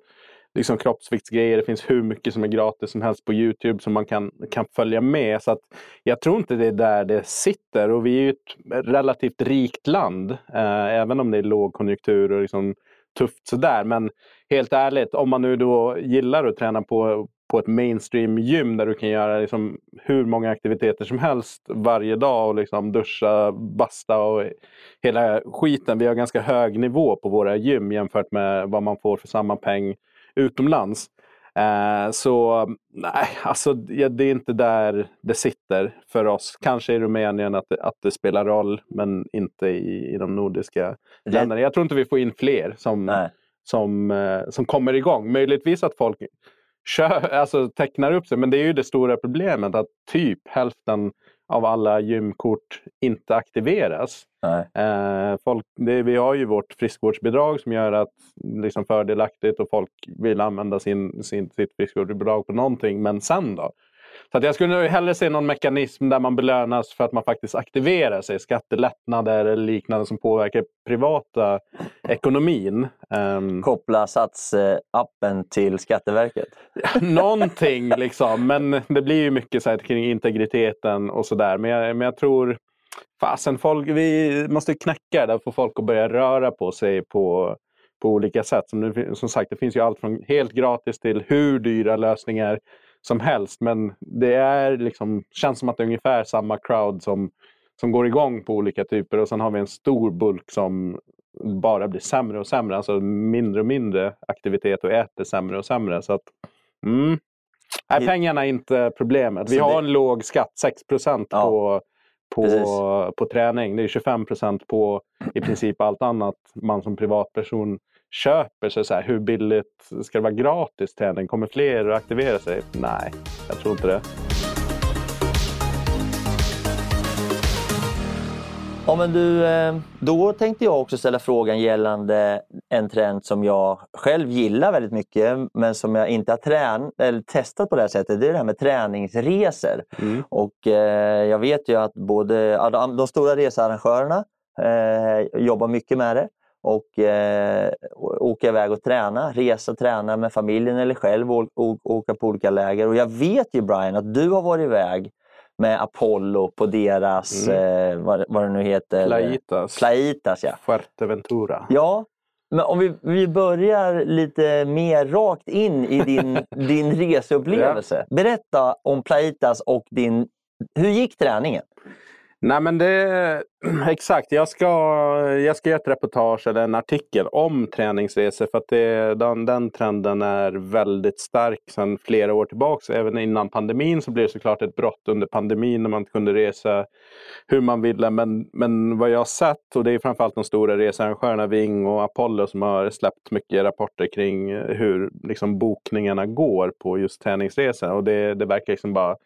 liksom kroppsviktsgrejer. Det finns hur mycket som är gratis som helst på Youtube som man kan, kan följa med. Så att jag tror inte det är där det sitter. Och vi är ju ett relativt rikt land. Eh, även om det är lågkonjunktur och liksom tufft sådär. Men helt ärligt, om man nu då gillar att träna på, på ett mainstream gym där du kan göra liksom hur många aktiviteter som helst varje dag och liksom duscha, basta och hela skiten. Vi har ganska hög nivå på våra gym jämfört med vad man får för samma peng utomlands. Eh, så nej, alltså det är inte där det sitter för oss. Kanske i Rumänien att det, att det spelar roll, men inte i, i de nordiska Det- länderna. Jag tror inte vi får in fler som, Nej. som, eh, som kommer igång. Möjligtvis att folk kör, alltså, tecknar upp sig, men det är ju det stora problemet att typ hälften av alla gymkort inte aktiveras. Eh, folk, det, vi har ju vårt friskvårdsbidrag som gör att liksom fördelaktigt och folk vill använda sin, sin, sitt friskvårdsbidrag på någonting. Men sen då? Så jag skulle hellre se någon mekanism där man belönas för att man faktiskt aktiverar sig. Skattelättnader eller liknande som påverkar privata ekonomin. Ehm, Koppla satsappen till Skatteverket. någonting liksom. Men det blir ju mycket så här kring integriteten och sådär. Men jag, men jag tror fasen folk, vi måste knäcka det och få folk att börja röra på sig på, på olika sätt. Som, nu, som sagt, det finns ju allt från helt gratis till hur dyra lösningar som helst. Men det är liksom, känns som att det är ungefär samma crowd som, som går igång på olika typer. Och sen har vi en stor bulk som bara blir sämre och sämre. Alltså mindre och mindre aktivitet och äter sämre och sämre. Så att, mm. Nej, pengarna är inte problemet. Vi har en låg skatt, 6 procent Ja, på, precis. på, på träning. Det är 25 procent på i princip allt annat man som privatperson köper. Så, så här, hur billigt ska det vara gratis träning? Kommer fler att aktivera sig? Nej, jag tror inte det. Ja, men du, eh, då tänkte jag också ställa frågan gällande en trend som jag själv gillar väldigt mycket men som jag inte har trän eller testat på det här sättet. Det är det här med träningsresor. Mm. Och eh, jag vet ju att både de stora researrangörerna eh, jobbar mycket med det och eh, åka iväg och träna, resa, träna med familjen eller själv och, och, åka på olika läger. Och jag vet ju Brian att du har varit iväg med Apollo på deras, eh, vad, vad det nu heter. Plaitas. Plaitas, ja. Fuerteventura. Ja, men om vi, vi börjar lite mer rakt in i din, din reseupplevelse. Berätta om Plaitas och din... Hur gick träningen? Nej men det, exakt, jag ska, jag ska göra ett reportage eller en artikel om träningsresor för att det, den, den trenden är väldigt stark sedan flera år tillbaks. Även innan pandemin så blev det såklart ett brott under pandemin när man inte kunde resa hur man ville. Men, men vad jag har sett, och det är framförallt de stora researrangörerna Ving och Apollo som har släppt mycket rapporter kring hur liksom, bokningarna går på just träningsresor. Och det, det verkar liksom bara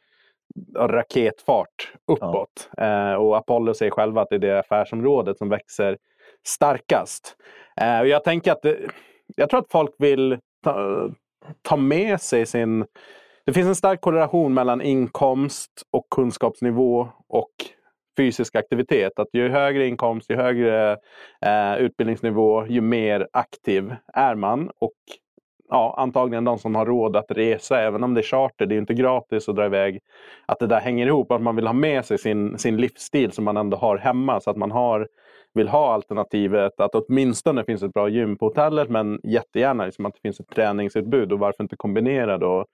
raketfart uppåt. Ja. Eh, och Apollo säger själva att det är det affärsområdet som växer starkast. Eh, och jag tänker att det, jag tror att folk vill ta, ta med sig sin... Det finns en stark korrelation mellan inkomst och kunskapsnivå och fysisk aktivitet. Att ju högre inkomst, ju högre eh, utbildningsnivå, ju mer aktiv är man. Och ja, antagligen de som har råd att resa, även om det är charter, det är inte gratis att dra iväg. Att det där hänger ihop, att man vill ha med sig sin, sin livsstil som man ändå har hemma. Så att man har, vill ha alternativet att åtminstone finns ett bra gym på hotellet men jättegärna liksom att det finns ett träningsutbud och varför inte kombinera då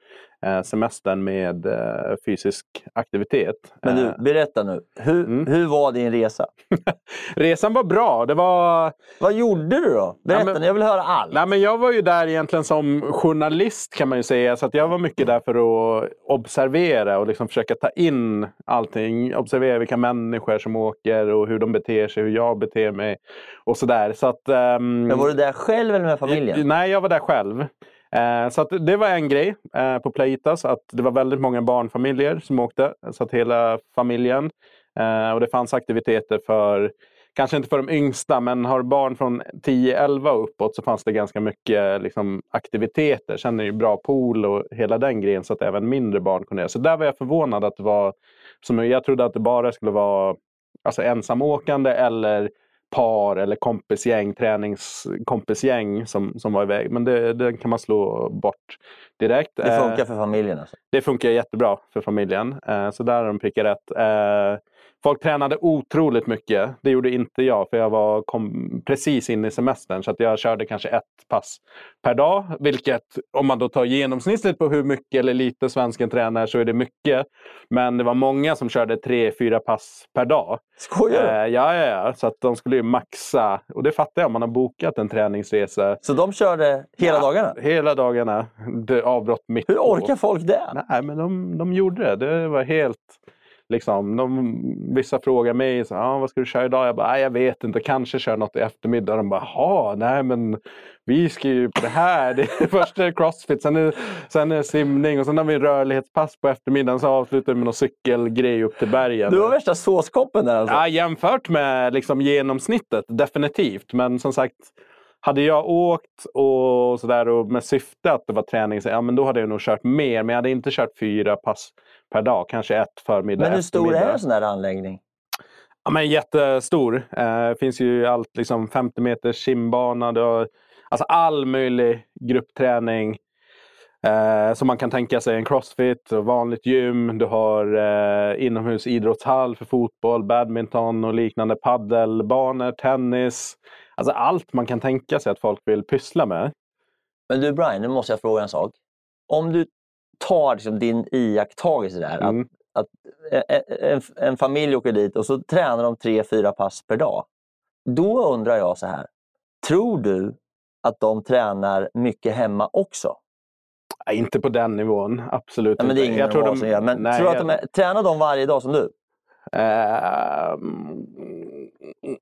eh, semestern med eh, fysisk aktivitet. Men du, Eh, berätta nu. Hur, Mm. hur var din resa? Resan var bra. Det var... Vad gjorde du då? Berätta, Ja, men- jag vill höra allt. Nej, men jag var ju där egentligen som journalist kan man ju säga. Så att jag var mycket där för att observera och liksom försöka ta in allting. Observera vilka människor som åker och hur de beter sig, hur jag beter mig och sådär. Så att, ehm, Men var du där själv eller med familjen? Nej, jag var där själv. Eh, Så det var en grej eh, på Plaitas, att det var väldigt många barnfamiljer som åkte. Så att hela familjen. Eh, Och det fanns aktiviteter för, kanske inte för de yngsta, men har barn från 10-11 och uppåt så fanns det ganska mycket liksom, aktiviteter. Sen är det ju bra pool och hela den grejen så att även mindre barn kunde göra. Så där var jag förvånad att det var, som jag trodde att det bara skulle vara alltså ensamåkande eller par eller kompisgäng, träningskompisgäng som, som var iväg. Men det, det kan man slå bort direkt. Det Eh, funkar för familjen alltså? det funkar jättebra för familjen. Eh, så där har de prickat rätt. Folk tränade otroligt mycket. Det gjorde inte jag för jag var kom precis in i semestern. Så att jag körde kanske ett pass per dag. Vilket om man då tar genomsnittet på hur mycket eller lite svensken tränar så är det mycket. Men det var många som körde tre, fyra pass per dag. Skojar? Eh, ja, ja, ja. Så att de skulle ju maxa. Och det fattar jag om man har bokat en träningsresa. Så de körde hela Ja, dagarna? Hela dagarna. Det avbrott mitt Hur på. orkar folk det? Nej, men de, de gjorde det. Det var helt... Liksom, de, vissa frågar mig så, ah, vad ska du köra idag. Jag bara, "Nej, jag vet inte, kanske kör något i eftermiddag. De bara, jaha, nej men vi ska ju på det här. Det är, först är det crossfit, sen är, sen är det simning och sen har vi rörlighetspass på eftermiddagen. Så avslutar vi med någon cykelgrej upp till bergen. Du var värsta såskoppen där alltså? Ja, jämfört med liksom genomsnittet, definitivt. Men som sagt, hade jag åkt och sådär och med syfte att det var träning, så, ja, men då hade jag nog kört mer. Men jag hade inte kört fyra pass per dag. Kanske ett förmiddag, Men hur stor är en sån där anläggning? Ja, men jättestor. Eh, Det finns ju allt, liksom 50 meters simbana. Har, alltså all möjlig gruppträning. Eh, som man kan tänka sig en crossfit, och vanligt gym. Du har eh, inomhusidrottshall för fotboll, badminton och liknande. Paddelbanor, tennis. Alltså allt man kan tänka sig att folk vill pyssla med. Men du Brian, nu måste jag fråga en sak. Om du tar liksom din iakttagelse där, Mm. att, att en, en, en familj åker dit och så tränar de tre, fyra pass per dag. Då undrar jag så här, tror du att de tränar mycket hemma också? Nej, inte på den nivån, absolut Nej, men det är ingen Jag tror de- som gör. Men nej, tror du att de är, tränar de varje dag som du? Ehm,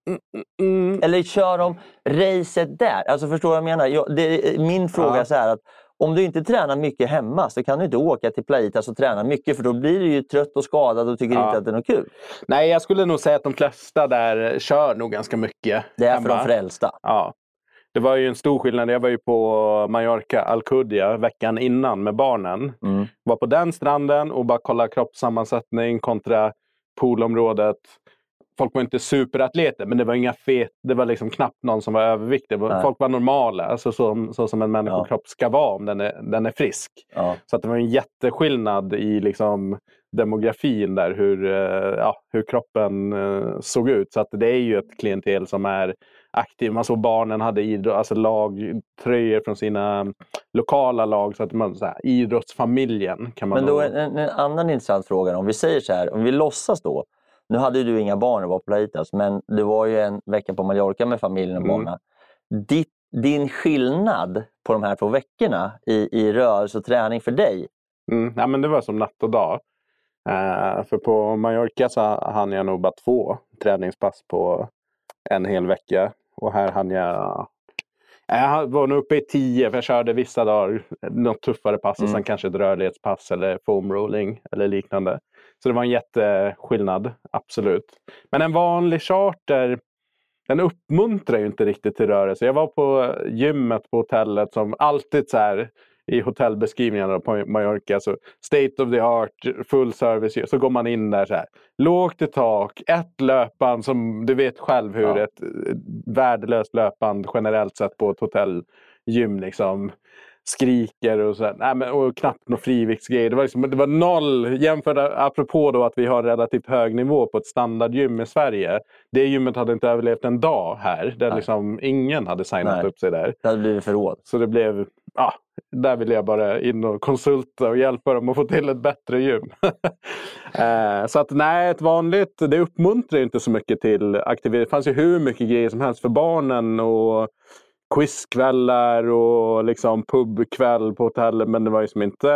mm, mm. Eller kör de racet där? Alltså förstår vad jag menar? Jag, det, min fråga Ja. är så här att om du inte tränar mycket hemma så kan du inte åka till Plaitas och träna mycket för då blir du ju trött och skadad och tycker Ja. inte att det är något kul. Nej, jag skulle nog säga att de flesta där kör nog ganska mycket. Det är för hemma. de frälsta. Ja. Det var ju en stor skillnad. Jag var ju på Mallorca, Alcudia, veckan innan med barnen. Mm. Var på den stranden och bara kolla kroppssammansättning kontra poolområdet. folk var inte superatleter, men det var inga fet, det var liksom knappt någon som var överviktig. Nej. Folk var normala, alltså så, så som en Ja. människokropp ska vara om den är, den är frisk. Ja. Så att det var en jätteskillnad i liksom demografin där, hur, eh, ja, hur kroppen eh, såg ut. Så att det är ju ett klientel som är aktiv. Man såg barnen hade idrott, alltså lagtröjor från sina lokala lag. Så att man, så här, idrottsfamiljen kan man Men då en, en, en annan intressant fråga. Om vi säger så här, om vi låtsas då. Nu hade du inga barn och var på Plaitas, men du var ju en vecka på Mallorca med familjen och Mm. barnen. Ditt, din skillnad på de här två veckorna i, i rörelse och träning för dig? Mm, ja, men det var som natt och dag. Eh, för på Mallorca så hann jag nog bara två träningspass på en hel vecka. Och här hann jag... Jag var nog uppe i tio, för jag körde vissa dagar något tuffare pass och Mm. sen kanske ett rörlighetspass eller foam rolling eller liknande. Så det var en jätteskillnad, absolut. Men en vanlig charter, den uppmuntrar ju inte riktigt till rörelse. Jag var på gymmet på hotellet som alltid så här i hotellbeskrivningarna på Mallorca. Så state of the art, full service. Så går man in där så här. Lågt i tak, ett löpband som du vet själv hur Ja. ett eh, värdelöst löpband generellt sett på ett hotellgym liksom skriker och så här. Nej, men, och knappt någon friviktsgrej. Det var, liksom, det var noll jämfört apropå då att vi har relativt hög nivå på ett standardgym i Sverige. Det gymmet hade inte överlevt en dag här. Där Nej. liksom ingen hade signat Nej. upp sig där. Det hade blivit förråd. Så det blev, ja, där ville jag bara in och konsulta och hjälpa dem att få till ett bättre gym. Eh, så att nej, ett vanligt, det uppmuntrar ju inte så mycket till aktivitet. Det fanns ju hur mycket grejer som helst för barnen och quizkvällar och liksom pubkväll på hotellet. Men det var ju som inte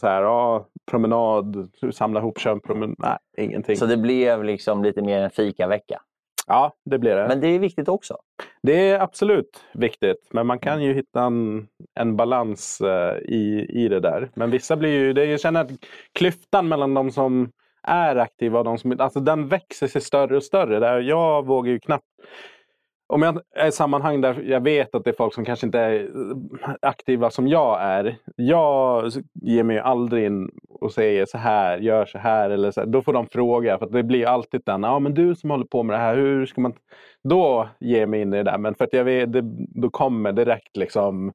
så här, ja, promenad, samla ihop, köra en promenad. Nej, ingenting. Så det blev liksom lite mer en fikavecka. Ja, det blir det. Men det är viktigt också. Det är absolut viktigt, men man kan ju hitta en, en balans eh, i, i det där. Men vissa blir ju, det, jag känner att klyftan mellan de som är aktiva och de som inte, alltså den växer sig större och större. Där jag vågar ju knappt, om jag är i sammanhang där jag vet att det är folk som kanske inte är eh, aktiva som jag är. Jag ger mig aldrig in och säger så här, gör så här eller så här. Då får de fråga, för att det blir alltid den, ja men du som håller på med det här, hur ska man då ger jag mig in i det där. Men för att jag vet, det, då kommer direkt liksom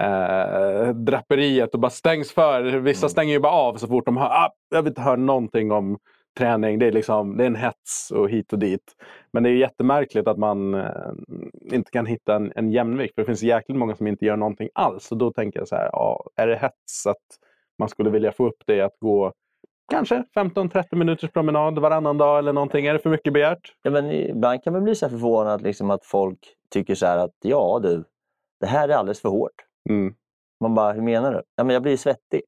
eh, draperiet och bara stängs för. Vissa stänger ju bara av så fort de hör, ah, jag vill inte höra någonting om träning. Det är, liksom, det är en hets och hit och dit. Men det är jättemärkligt att man eh, inte kan hitta en, en jämvikt. För det finns jäkligt många som inte gör någonting alls. Och då tänker jag så här, ja, är det hets att man skulle vilja få upp det att gå kanske 15-30 minuters promenad varannan dag eller någonting? Är det för mycket begärt? Ja, men ibland kan man bli så förvånad liksom att folk tycker så här att ja du, det här är alldeles för hårt. Mm. Man bara, hur menar du? Ja, men jag blir svettig.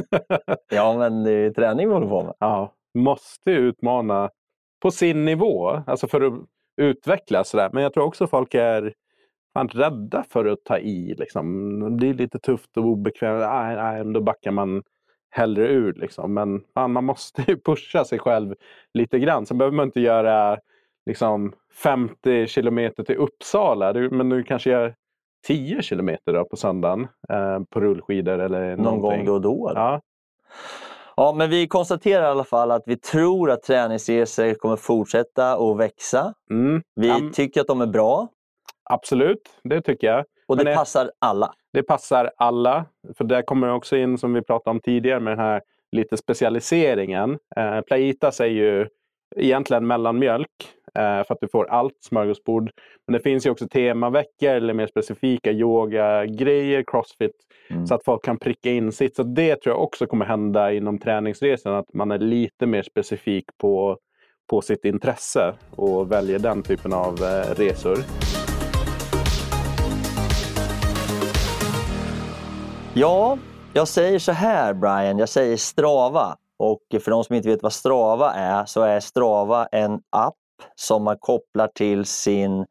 ja, men det är träning vi håller på med. Ja, måste utmana på sin nivå. Alltså för att utvecklas. Men jag tror också folk är fan rädda för att ta i. Liksom. Det blir lite tufft och obekvämt. Nej, nej, då backar man hellre ur. Liksom. Men fan, man måste ju pusha sig själv lite grann. Sen behöver man inte göra liksom, 50 kilometer till Uppsala. Men du kanske gör 10 kilometer då på söndagen eh, på rullskidor eller Någon någonting. gång då och då. Ja, Ja, men vi konstaterar i alla fall att vi tror att träningsresor kommer fortsätta att växa. mm. Vi men- tycker att de är bra Absolut, det tycker jag. och det Men det- passar alla. Det passar alla. För där kommer också in, som vi pratade om tidigare, med den här lite specialiseringen. Eh, Playitas är ju egentligen mellanmjölk. Eh, för att du får allt smörgåsbord. Men det finns ju också temaveckor eller mer specifika yoga-grejer, crossfit. Mm. Så att folk kan pricka in sitt. Så det tror jag också kommer hända inom träningsresan. Att man är lite mer specifik på, på sitt intresse och väljer den typen av eh, resor. Ja, jag säger så här Brian, jag säger Strava. Och för de som inte vet vad Strava är så är Strava en app som man kopplar till sin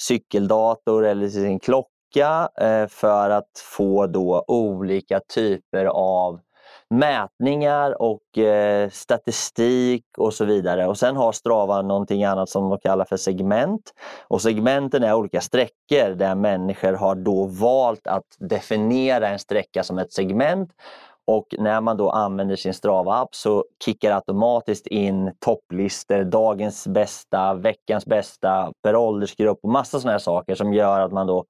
cykeldator eller till sin klocka eh, för att få då olika typer av mätningar och eh, statistik och så vidare. Och Sen har Strava någonting annat som de kallar för segment. Och Segmenten är olika sträckor där människor har då valt att definiera en sträcka som ett segment och när man då använder sin Strava-app så kickar automatiskt in topplistor, dagens bästa, veckans bästa, per åldersgrupp och massa sådana här saker som gör att man då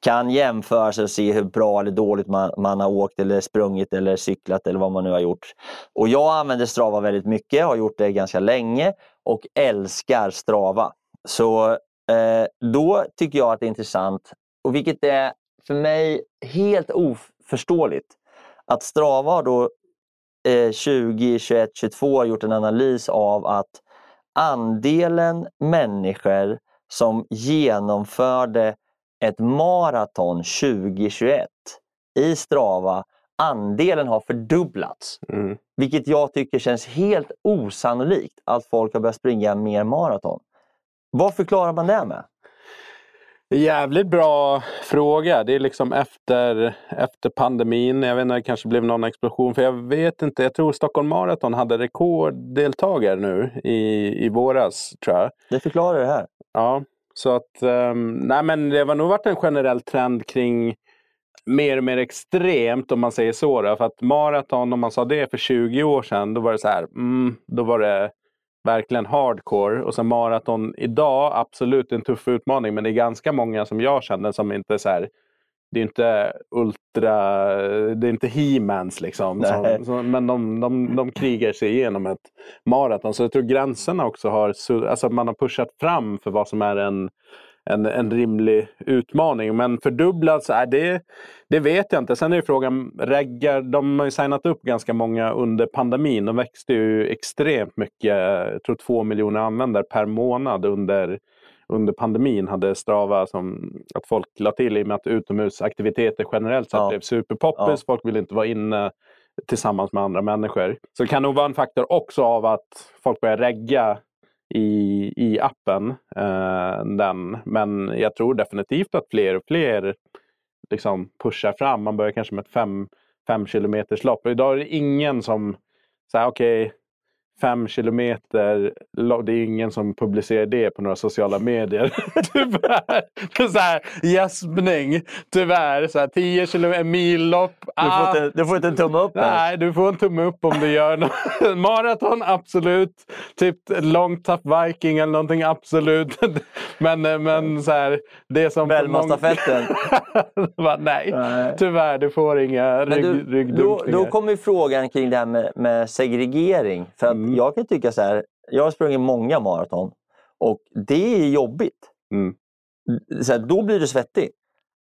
kan jämföra sig och se hur bra eller dåligt man, man har åkt eller sprungit eller cyklat eller vad man nu har gjort. Och jag använder Strava väldigt mycket, har gjort det ganska länge och älskar Strava. Så eh, då tycker jag att det är intressant, och vilket är för mig helt oförståeligt, att Strava har då eh, 20, 21, 22 gjort en analys av att andelen människor som genomförde ett maraton 2021 i Strava, andelen har fördubblats. Mm. Vilket jag tycker känns helt osannolikt att folk har börjat springa mer maraton. Vad förklarar man det med? Jävligt bra fråga. Det är liksom efter, efter pandemin. Jag vet inte, det kanske blev någon explosion. För jag vet inte. Jag tror Stockholm Marathon hade rekorddeltagare nu i, i våras. tror jag. Det förklarar det här. Ja, så att... Um, nej men det har nog varit en generell trend kring mer och mer extremt om man säger så. Då. För att maraton, om man sa det för 20 år sedan, då var det så här. Mm, då var det verkligen hardcore. Och sen maraton idag, absolut en tuff utmaning. Men det är ganska många som jag känner som inte så här, det är inte ultra, det är inte he-mans liksom. Som, som, men de, de, de krigar sig igenom ett maraton. Så jag tror gränserna också har, alltså man har pushat fram för vad som är en en, en rimlig utmaning. Men fördubblats, äh, det, det vet jag inte. Sen är ju frågan, reggar, de har ju signat upp ganska många under pandemin. De växte ju extremt mycket. Jag tror två miljoner användare per månad under, under pandemin hade Strava som att folk la till i och med att utomhusaktiviteter generellt sett Ja. blev superpoppis. Ja. Folk ville inte vara inne tillsammans med andra människor. Så det kan nog vara en faktor också av att folk börjar regga i, i appen. Eh, den. Men jag tror definitivt att fler och fler liksom pushar fram. Man börjar kanske med ett fem, fem kilometers lopp. Och idag är det ingen som säger okej, fem kilometer, lo- det är ingen som publicerar det på några sociala medier. Tyvärr. Så här gäspning. Tyvärr. Så här, tio kilometer, millopp. Du får, inte, du får inte en tumme upp ens. Nej, du får en tumme upp om du gör något. Maraton, absolut. Typ long tough viking eller någonting, absolut. Men, eh, men så här, det som... Bara, Nej, Nej. tyvärr, du får inga Men rygg, du, då, ryggdunkningar. då kommer frågan kring det här med, med segregering. För att Mm. jag kan tycka så här, jag har sprungit många maraton och det är jobbigt. Mm. Så här, då blir du svettig.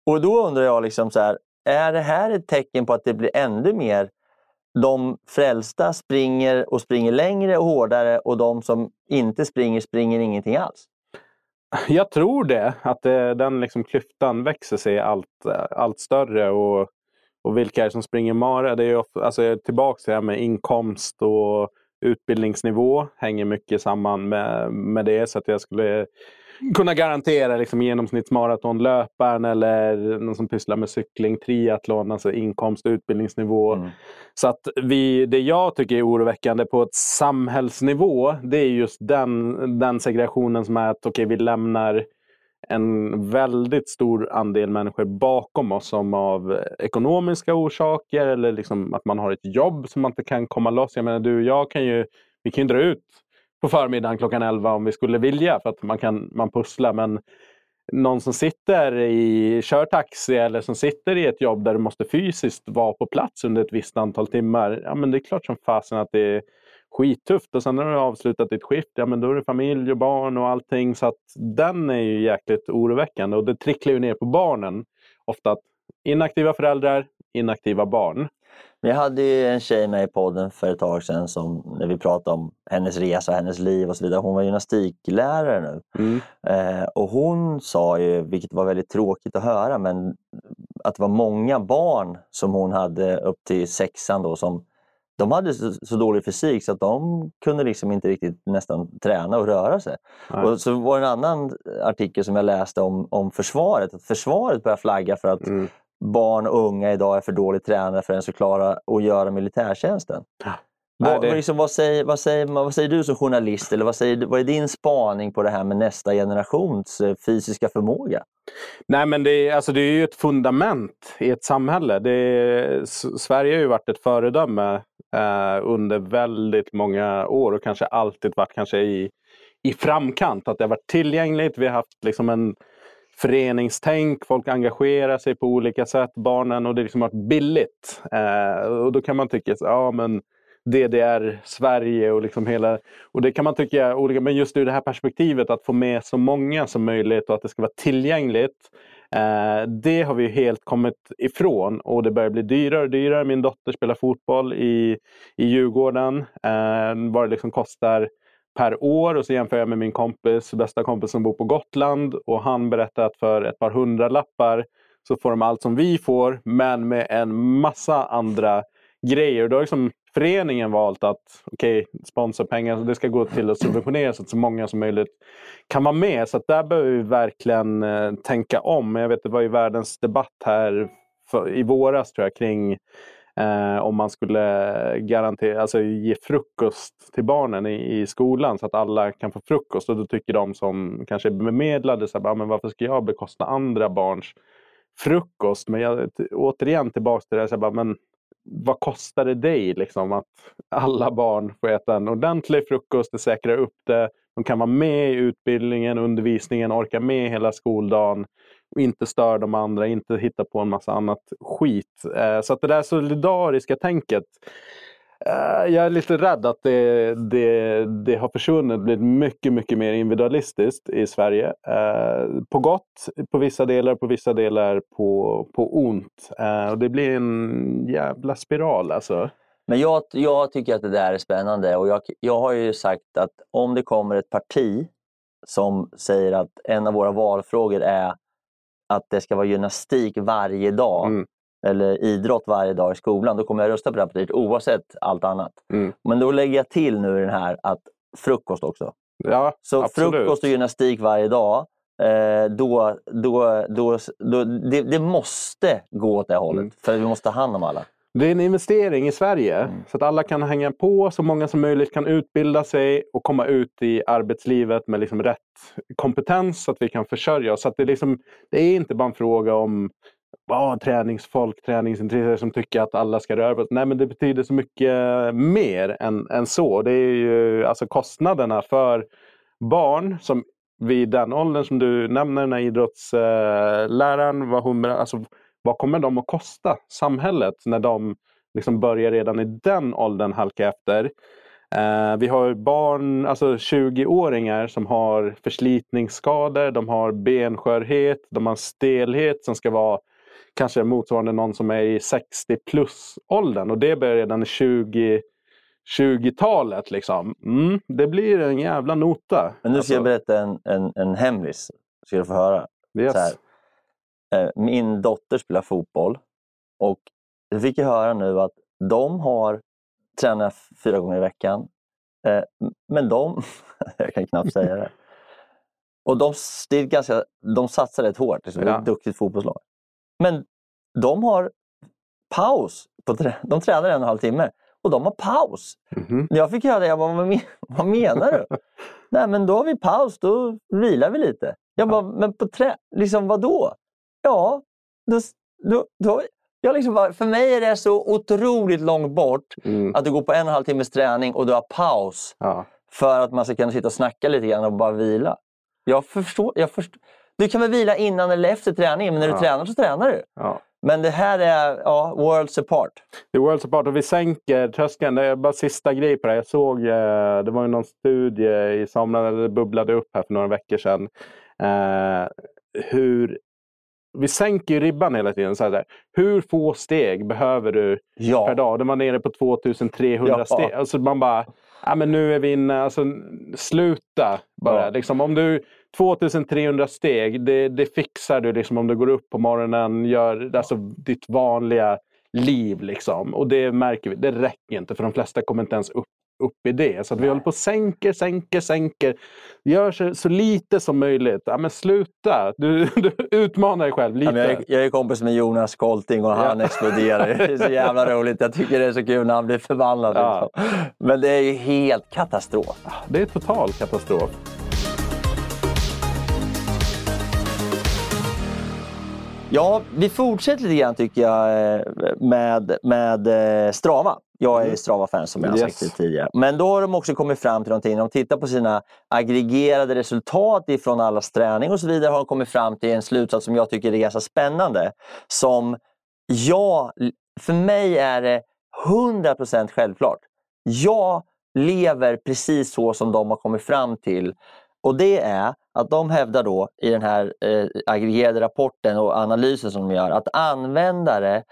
Och då undrar jag, liksom så här, är det här ett tecken på att det blir ännu mer de frälsta springer och springer längre och hårdare och de som inte springer, springer ingenting alls? Jag tror det. Att det, den liksom klyftan växer sig allt, allt större. Och, och vilka är det som springer mara? Det är ju alltså tillbaka till det här med inkomst och utbildningsnivå. Hänger mycket samman med, med det. Så att jag skulle kunna garantera liksom genomsnittsmaratonlöparen eller någon som pysslar med cykling, triathlon, alltså inkomst och utbildningsnivå. Mm. Så att vi, det jag tycker är oroväckande på ett samhällsnivå, det är just den, den segregationen som är att okej, vi lämnar en väldigt stor andel människor bakom oss som av ekonomiska orsaker eller liksom att man har ett jobb som man inte kan komma loss. Jag menar, du och jag kan ju, vi kan ju dra ut på förmiddagen klockan 11 om vi skulle vilja för att man kan man pussla. Men någon som sitter i, kör taxi eller som sitter i ett jobb där du måste fysiskt vara på plats under ett visst antal timmar. Ja, men det är klart som fasen att det är skittufft. Och sen när du avslutat ditt skift, ja men då är det familj och barn och allting. Så att den är ju jäkligt oroväckande. Och det tricklar ju ner på barnen. Ofta att inaktiva föräldrar, inaktiva barn. Jag hade ju en tjej med i podden för ett tag sedan som, när vi pratade om hennes resa, hennes liv och så vidare. Hon var gymnastiklärare nu. Mm. Eh, och hon sa ju, vilket var väldigt tråkigt att höra, men att det var många barn som hon hade upp till sexan då som de hade så, så dålig fysik så att de kunde liksom inte riktigt nästan träna och röra sig. Nej. Och så var det en annan artikel som jag läste om, om försvaret, att försvaret börjar flagga för att Mm. barn och unga idag är för dåligt tränade för att ens klara att göra militärtjänsten. Ja. Nej, Vad, det- liksom, vad, säger, vad, säger, vad säger du som journalist? Eller vad, säger, vad är din spaning på det här med nästa generations eh, fysiska förmåga? Nej, men det är, alltså, det är ju ett fundament i ett samhälle. Är, Sverige har ju varit ett föredöme eh, under väldigt många år och kanske alltid varit kanske i, i framkant. Att det har varit tillgängligt. Vi har haft liksom en föreningstänk, folk engagerar sig på olika sätt, barnen, och det har liksom varit billigt. Eh, och då kan man tycka, så, ja men DDR, Sverige och liksom hela... Och det kan man tycka olika, men just ur det här perspektivet att få med så många som möjligt och att det ska vara tillgängligt. Eh, det har vi helt kommit ifrån och det börjar bli dyrare och dyrare. Min dotter spelar fotboll i, i Djurgården. Eh, vad det liksom kostar per år och så jämför jag med min kompis, bästa kompis som bor på Gotland och han berättar att för ett par hundra lappar så får de allt som vi får men med en massa andra grejer. Och Då har liksom föreningen valt att okej, sponsorpengar det ska gå till att subventionera så att så många som möjligt kan vara med. Så att där behöver vi verkligen eh, tänka om. Jag vet det var ju världens debatt här för, i våras tror jag kring eh, om man skulle garantera, alltså ge frukost till barnen i, i skolan så att alla kan få frukost. Och då tycker de som kanske är bemedlade, så här, men varför ska jag bekosta andra barns frukost? Men jag, återigen tillbaka till det här, så här, men vad kostar det dig liksom, att alla barn får äta en ordentlig frukost, det säkrar upp det, de kan vara med i utbildningen, undervisningen, orka med hela skoldagen och inte störa de andra, inte hitta på en massa annat skit. Eh, Så att det där solidariska tänket, jag är lite rädd att det, det, det har försvunnit, blivit mycket, mycket mer individualistiskt i Sverige. Eh, På gott på vissa delar, på vissa delar på, på ont. Eh, Och det blir en jävla spiral alltså. Men jag, jag tycker att det där är spännande och jag, jag har ju sagt att om det kommer ett parti som säger att en av våra valfrågor är att det ska vara gymnastik varje dag Mm. Eller idrott varje dag i skolan, då kommer jag rösta på det här partiet oavsett allt annat. Mm. Men då lägger jag till nu i den här att frukost också. Ja, Så absolut. frukost och gymnastik varje dag, eh, då, då, då, då, det, det måste gå åt det hållet. Mm. För vi måste ta hand om alla. Det är en investering i Sverige Mm. så att alla kan hänga på, så många som möjligt kan utbilda sig och komma ut i arbetslivet med liksom rätt kompetens så att vi kan försörja oss. Så att det, liksom, det är inte bara en fråga om oh, träningsfolk, träningsintresserade som tycker att alla ska röra på sig. Nej, men det betyder så mycket eh, mer än, än så. Det är ju alltså kostnaderna för barn som vid den åldern som du nämner, den här idrottsläraren, vad, hon, alltså, vad kommer de att kosta samhället när de liksom börjar redan i den åldern halka efter? Eh, vi har barn, alltså 20-åringar som har förslitningsskador, de har benskörhet, de har stelhet som ska vara kanske motsvarande någon som är i 60 plus åldern och det börjar redan i 20 20-talet liksom. Mm, det blir en jävla nota. Men nu ska jag Alltså, berätta en, en, en hemlis. Ska du få höra. yes. Så här. Eh, Min dotter spelar fotboll och jag fick jag höra nu att de har tränat fyra gånger i veckan. Eh, Men de, jag kan knappt säga det. Och de, det är ganska, de satsar rätt hårt, liksom. det är Ja. ett duktigt fotbollslag. Men de har paus. På, trä- de tränar en och en halv timme och de har paus. Mhm. När jag fick höra det, jag bara, vad, vad menar du? Nej men då har vi paus, då vilar vi lite. Jag bara, men på trä... Liksom vadå? Ja, då, då, då, jag liksom bara, för mig är det så otroligt långt bort Mm. att du går på en och en halv timmes träning och du har paus Ja. för att man ska kunna sitta och snacka lite grann och bara vila. Jag förstår, jag förstår. Du kan väl vila innan eller efter träningen, men när du Ja. tränar så tränar du. Ja. Men det här är ja, worlds apart. The World's Apart och vi sänker tröskeln. Det är bara sista grej på det. Jag såg, eh, det var ju någon studie i somras, eller det bubblade upp här för några veckor sedan. Eh, hur vi sänker ju ribban hela tiden. Så här, hur få steg behöver du Ja. per dag? De var nere på 2300 Ja. steg. Alltså man bara, ja, men nu är vi inne. Alltså, sluta bara. Ja. Liksom, om du 2300 steg, det, det fixar du liksom, om du går upp på morgonen, gör alltså, ditt vanliga liv. Liksom. Och det märker vi, det räcker inte för de flesta kommer inte ens upp upp i det. Så att vi håller på och sänker, sänker, sänker. Gör så, så lite som möjligt. Ja, men sluta! Du, du utmanar dig själv lite. Ja, jag, är, jag är kompis med Jonas Kolting och han Ja. exploderar. Det är så jävla roligt. Jag tycker det är så kul när han blir förbannad. Ja. Liksom. Men det är ju helt katastrof. Det är total katastrof. Ja, vi fortsätter lite grann tycker jag eh, med, med eh, Strava. Jag är Strava-fan som jag har Yes. sagt tidigare. Men då har de också kommit fram till någonting. De tittar på sina aggregerade resultat ifrån allas träning och så vidare har de kommit fram till en slutsats som jag tycker är ganska spännande. Som jag, för mig är det 100% självklart. Jag lever precis så som de har kommit fram till. Och det är att de hävdar då i den här eh, aggregerade rapporten och analysen som de gör att användare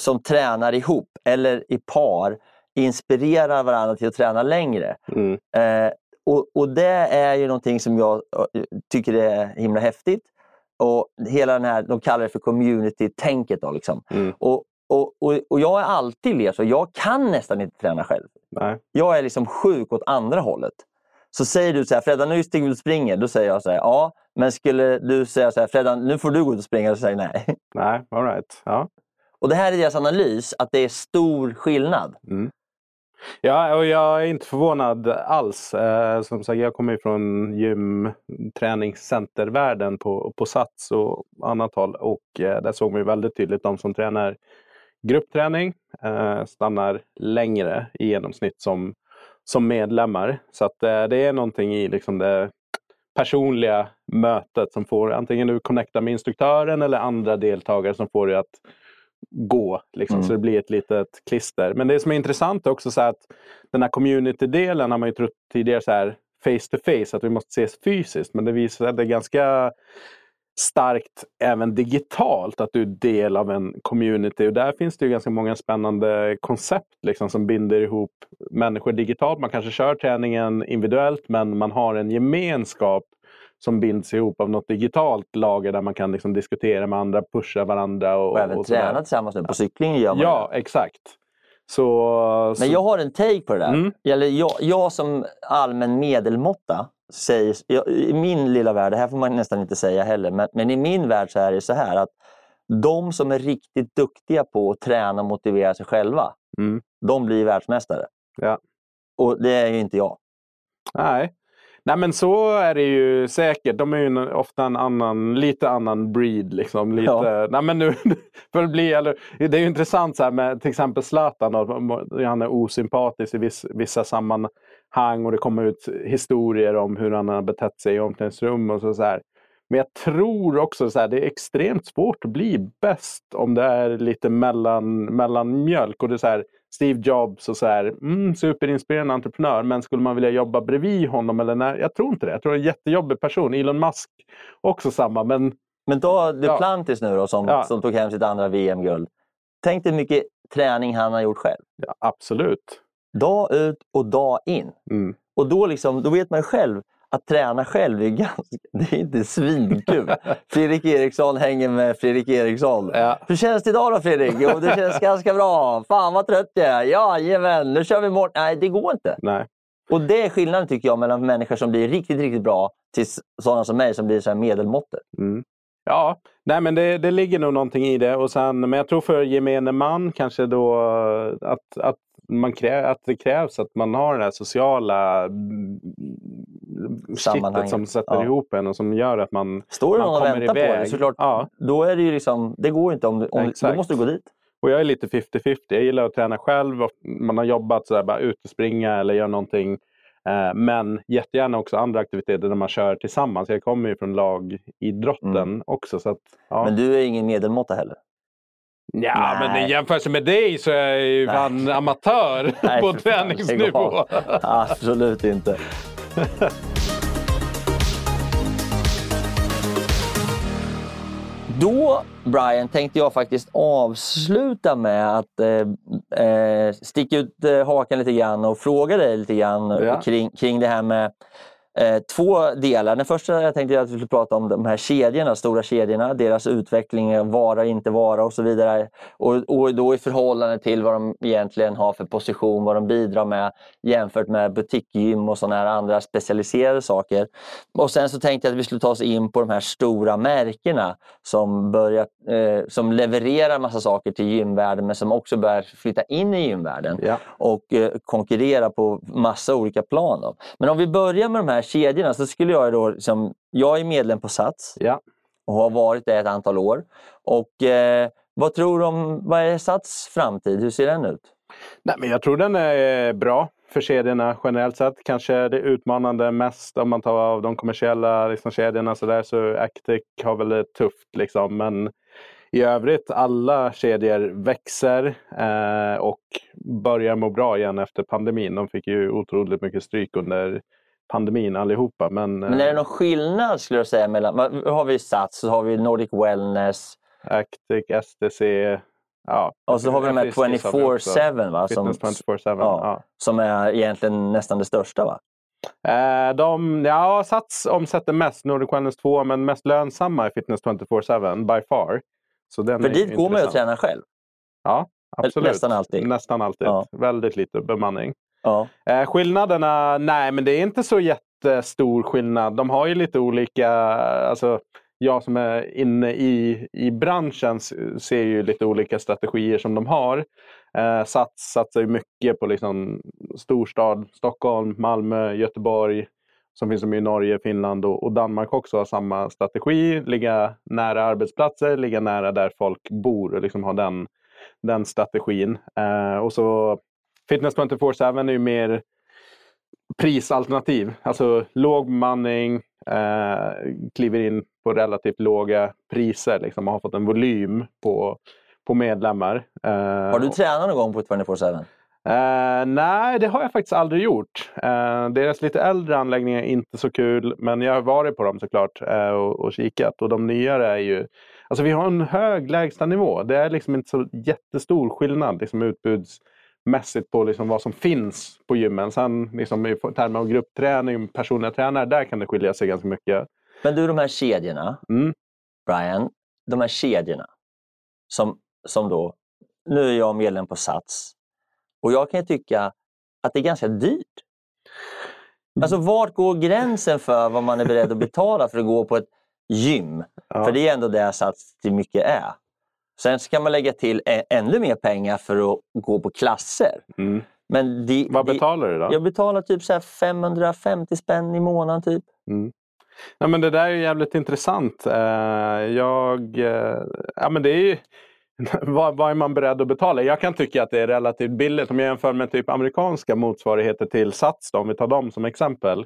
som tränar ihop eller i par inspirerar varandra till att träna längre. Mm. Eh, och, och det är ju någonting som jag eh, tycker är himla häftigt. Och hela den här, de kallar det för community-tänket. Då, liksom. Mm. och, och, och, och jag har alltid levt så. Jag kan nästan inte träna själv. Nej. Jag är liksom sjuk åt andra hållet. Så säger du så här, Freddan nu stiger vi ut och springer. Då säger jag så här, ja. Men skulle du säga så här, Freddan nu får du gå ut och springa. Då säger jag nej. Nej, all right. Ja. Och det här är deras analys, att det är stor skillnad. Mm. Ja, och jag är inte förvånad alls. Eh, som sagt, jag kommer ju från gym, träningscentervärlden på, på Sats och annat håll. Och eh, där såg man ju väldigt tydligt de som tränar gruppträning eh, stannar längre i genomsnitt som, som medlemmar. Så att eh, det är någonting i liksom det personliga mötet som får antingen du connecta med instruktören eller andra deltagare som får dig att gå. Liksom, Mm. Så det blir ett litet klister. Men det som är intressant är också så att den här community-delen har man ju trott tidigare så här face to face, att vi måste ses fysiskt. Men det visar sig att det är ganska starkt även digitalt, att du är del av en community. Och där finns det ju ganska många spännande koncept liksom, som binder ihop människor digitalt. Man kanske kör träningen individuellt men man har en gemenskap som binds ihop av något digitalt lager där man kan liksom diskutera med andra, pusha varandra. Och, Och även och sådär. träna tillsammans nu. På cyklingen gör man Ja, exakt. Så, Men jag har en take på det där. Mm. Eller jag, jag som allmän medelmåtta säger, jag, i min lilla värld, det här får man nästan inte säga heller, men, men i min värld så är det så här att de som är riktigt duktiga på att träna och motivera sig själva, Mm. de blir världsmästare. Ja. Och det är ju inte jag. Nej. Nej men så är det ju säkert. De är ju ofta en annan, lite annan breed. Liksom. Lite, Ja. nej, men nu, för att bli, eller, det är ju intressant så här med till exempel Zlatan. då. Han är osympatisk i viss, vissa sammanhang och det kommer ut historier om hur han har betett sig i omklädningsrum och så, så här. Men jag tror också så här, det är extremt svårt att bli bäst om det är lite mellan, mellan mjölk. Och det är så här, Steve Jobs och så här, mm, superinspirerande entreprenör, men skulle man vilja jobba bredvid honom? Eller när, jag tror inte det. Jag tror det är en jättejobbig person. Elon Musk också samma, men Men Ja. Duplantis nu då, som, Ja. som tog hem sitt andra VM-guld. Tänk dig hur mycket träning han har gjort själv. ja, absolut. Dag ut och dag in. Mm. Och då, liksom, då vet man själv att träna själv är, ganska, det är inte svinkul. Fredrik Eriksson hänger med Fredrik Eriksson. Ja. Hur känns det idag då Fredrik? Jo, det känns ganska bra. Fan vad trött jag är. Jajamän, nu kör vi imorgon. Nej, det går inte. Nej. Och det är skillnaden tycker jag mellan människor som blir riktigt, riktigt bra till sådana som mig som blir så här medelmåttor. Mm. Ja, nej men det, det ligger nog någonting i det. Och sen, men jag tror för gemene man kanske då att, att, man krä, att det krävs att man har det här sociala mm, kittet som sätter Ja. ihop en och som gör att man Står man någon och väntar på dig såklart, Ja. då är det ju liksom, det går inte om, du- om då Exakt. måste du gå dit. Och jag är lite 50-50. Jag gillar att träna själv. och Man har jobbat så där, bara ut och springa eller göra någonting. Eh, Men jättegärna också andra aktiviteter där man kör tillsammans. Jag kommer ju från lagidrotten också. Så att, ja. Mm. Men du är ingen medelmåtta heller. Ja, Nej. men i jämförelse med dig så är jag ju fan amatör Nej, på träningsnivå. Absolut inte. Då, Brian, tänkte jag faktiskt avsluta med att eh, eh, sticka ut eh, hakan lite grann och fråga dig lite grann Ja. kring, kring det här med Eh, två delar. Den första jag tänkte att vi skulle prata om de här kedjorna, stora kedjorna, deras utveckling, vara, inte vara och så vidare. Och, och då i förhållande till vad de egentligen har för position, vad de bidrar med jämfört med butikgym och sådana här andra specialiserade saker. Och sen så tänkte jag att vi skulle ta oss in på de här stora märkena som, börjar, eh, som levererar massa saker till gymvärlden men som också börjar flytta in i gymvärlden Ja. och eh, konkurrera på massa olika plan. Då. Men om vi börjar med de här kedjorna så skulle jag då, liksom, jag är medlem på Sats Ja. och har varit det ett antal år. Och eh, vad tror du om, vad är Sats framtid? Hur ser den ut? Nej, men jag tror den är bra för kedjorna generellt sett. Kanske det utmanande mest om man tar av de kommersiella liksom, kedjorna så där så Actic har väl det tufft liksom. Men i övrigt alla kedjor växer eh, och börjar må bra igen efter pandemin. De fick ju otroligt mycket stryk under pandemin allihopa. Men, Men är det någon skillnad skulle jag säga mellan, har vi Sats, så har vi Nordic Wellness Actic, STC, ja. och så har vi de här Friskis har vi också. 24-7 va? Som, Fitness 24-7. ja, ja. som är egentligen nästan det största va? Eh, de, ja, Sats omsätter mest, Nordic Wellness 2, men mest lönsamma är Fitness 24-7 by far. Så den För dit går man ju och tränar själv. Ja, absolut. Nästan alltid. Nästan alltid. Ja. Väldigt lite bemanning. Ja. Eh, skillnaderna, nej men det är inte så jättestor skillnad. De har ju lite olika, alltså jag som är inne i, i branschen ser ju lite olika strategier som de har. Eh, Sats satsar ju mycket på liksom storstad, Stockholm, Malmö, Göteborg. Som finns de i Norge, Finland och, och Danmark också har samma strategi. Ligga nära arbetsplatser, ligga nära där folk bor och liksom ha den, den strategin. Eh, och så Fitness 24-7 är ju mer prisalternativ. Alltså låg bemanning, eh, kliver in på relativt låga priser liksom, och har fått en volym på, på medlemmar. Eh, Har du tränat någon gång på 24-7? Eh, nej, det har jag faktiskt aldrig gjort. Eh, deras lite äldre anläggningar är inte så kul, men jag har varit på dem såklart eh, och, och kikat. Och de nyare är ju... Alltså vi har en hög lägstanivå. Det är liksom inte så jättestor skillnad liksom utbudsmässigt på liksom vad som finns på gymmen. Sen liksom i termer av gruppträning, personliga tränare, där kan det skilja sig ganska mycket. Men du, de här kedjorna, Mm. Brian, de här kedjorna som, som då, nu är jag medlem på Sats och jag kan ju tycka att det är ganska dyrt. Alltså vart går gränsen för vad man är beredd att betala för att gå på ett gym? Ja. För det är ändå det Sats till mycket är. Sen ska man lägga till ännu mer pengar för att gå på klasser. Mm. Men det, Vad betalar du då? Jag betalar typ så här 550 spänn i månaden. typ. Mm. Ja, men det där är jävligt intressant. Eh, jag, eh, ja, men det är ju, vad, vad är man beredd att betala? Jag kan tycka att det är relativt billigt. Om jag jämför med typ amerikanska motsvarigheter till Sats, då, om vi tar dem som exempel.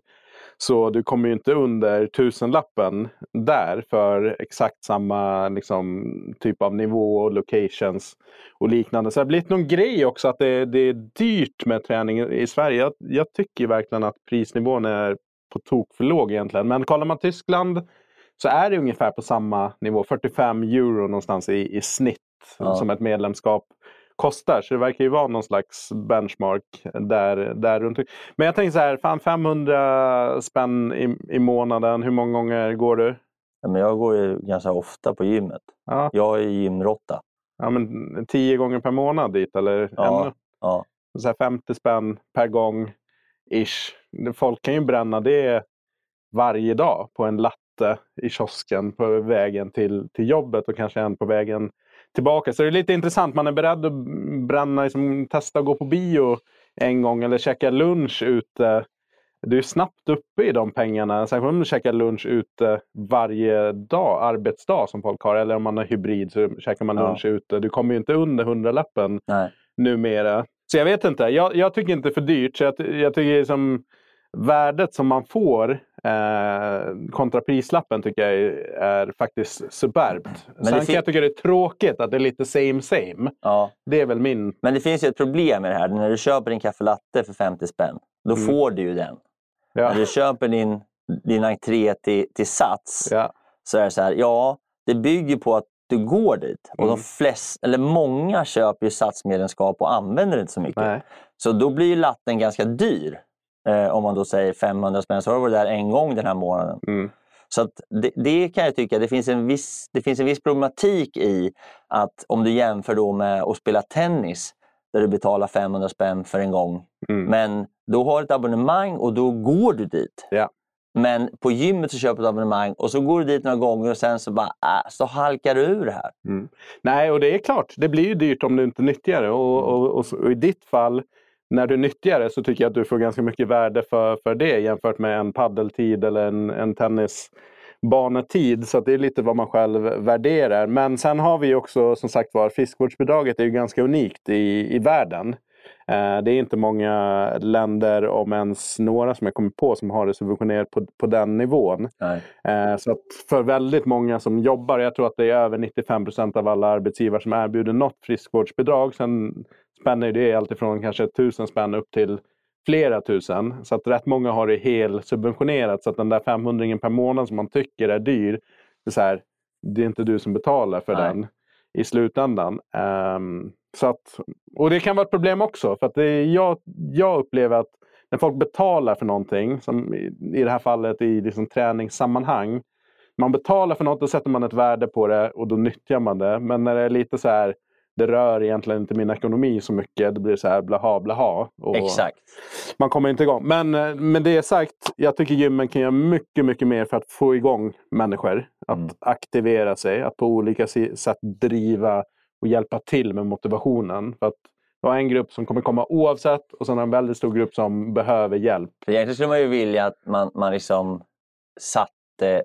Så du kommer ju inte under tusenlappen där för exakt samma liksom, typ av nivå och locations och liknande. Så det har blivit någon grej också att det, det är dyrt med träning i Sverige. Jag, jag tycker verkligen att prisnivån är på tok för låg egentligen. Men kollar man Tyskland så är det ungefär på samma nivå. 45 euro någonstans i, i snitt Ja. som ett medlemskap kostar. Så det verkar ju vara någon slags benchmark där, där runt. Men jag tänker så här, fan 500 spänn i, i månaden. Hur många gånger går du? Ja, men jag går ju ganska ofta på gymmet. Ja, Jag är gymrotta. ja men 10 gånger per månad dit eller Ja. ännu? Ja. Så här 50 spänn per gång ish. Folk kan ju bränna det varje dag på en latte i kiosken på vägen till, till jobbet och kanske en på vägen tillbaka. Så det är lite intressant. Man är beredd att bränna, liksom, testa att gå på bio en gång eller käka lunch ute. Du är snabbt uppe i de pengarna. Sen om du käkar lunch ute varje dag, arbetsdag som folk har. Eller om man har hybrid så käkar man Ja. lunch ute. Du kommer ju inte under hundralappen Nej. numera. Så jag vet inte. Jag, jag tycker inte för dyrt. Så jag, jag tycker som värdet som man får eh, kontra prislappen tycker jag är, är faktiskt superbt. det Sen kan jag tycka det är tråkigt att det är lite same same. Ja. Det är väl min... Men det finns ju ett problem med det här. När du köper din kaffe latte för 50 spänn, då Mm. får du ju den. Ja, När du köper din, din entré till, till Sats ja, så är det så här, ja, det bygger på att du går dit. Och Mm. de flest, eller många köper ju Satsmedlemskap och använder det inte så mycket. nej. Så då blir ju latten ganska dyr. Eh, om man då säger 500 spänn så har du varit där en gång den här månaden. Mm. Så att det, det kan jag tycka, det finns, en viss, det finns en viss problematik i att om du jämför då med att spela tennis där du betalar 500 spänn för en gång. Mm. Men då har du ett abonnemang och då går du dit. Ja. Men på gymmet så köper du ett abonnemang och så går du dit några gånger och sen så bara äh, så halkar du ur det här. Mm. Nej, och det är klart, det blir ju dyrt om du inte nyttjar det. Och, och, och, och i ditt fall, när du nyttjar det så tycker jag att du får ganska mycket värde för, för det jämfört med en paddeltid eller en, en tennisbanetid. Så det är lite vad man själv värderar. Men sen har vi också som sagt var, friskvårdsbidraget är ju ganska unikt i, i världen. Eh, Det är inte många länder, om ens några som jag kommer på, som har det subventionerat på, på den nivån. Nej. Eh, Så för väldigt många som jobbar, jag tror att det är över 95 procent av alla arbetsgivare som erbjuder något friskvårdsbidrag. Sen spänner det alltifrån kanske tusen spänn upp till flera tusen. Så att rätt många har det helt subventionerat. Så att den där 500 per månad som man tycker är dyr, det är, så här, det är inte du som betalar för Nej. den i slutändan. Ehm, så att, och det kan vara ett problem också. För att det jag, jag upplever att när folk betalar för någonting, som i, i det här fallet i liksom träningssammanhang. Man betalar för något, då sätter man ett värde på det och då nyttjar man det. Men när det är lite så här, det rör egentligen inte min ekonomi så mycket. Det blir så här blaha blaha. Och Exakt. Man kommer inte igång. Men eh, med det sagt, jag tycker gymmen kan göra mycket, mycket mer för att få igång människor. Att Mm. aktivera sig, att på olika sätt driva och hjälpa till med motivationen. För att du har en grupp som kommer komma oavsett och sen en väldigt stor grupp som behöver hjälp. För egentligen skulle man ju vilja att man, man liksom satte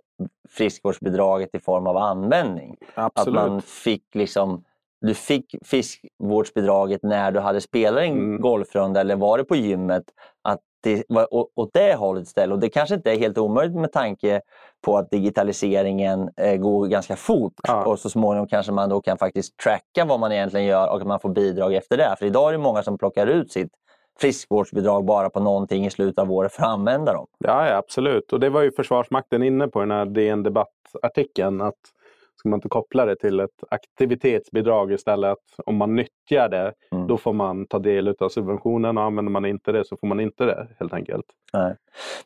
friskvårdsbidraget i form av användning. Absolut. Att man fick liksom, du fick friskvårdsbidraget när du hade spelat en Mm. golfrunda eller var det på gymmet. Att det var åt det hållet istället. Och det kanske inte är helt omöjligt med tanke på att digitaliseringen eh, går ganska fort. Ja. Och så småningom kanske man då kan faktiskt tracka vad man egentligen gör och att man får bidrag efter det. För idag är det många som plockar ut sitt friskvårdsbidrag bara på någonting i slutet av året för att använda dem. Ja, ja, absolut. Och det var ju Försvarsmakten inne på i den här DN Debatt-artikeln. Att ska man inte koppla det till ett aktivitetsbidrag istället? Att om man nyttjar det, Mm. då får man ta del av subventionen. Och använder man inte det så får man inte det helt enkelt. Nej.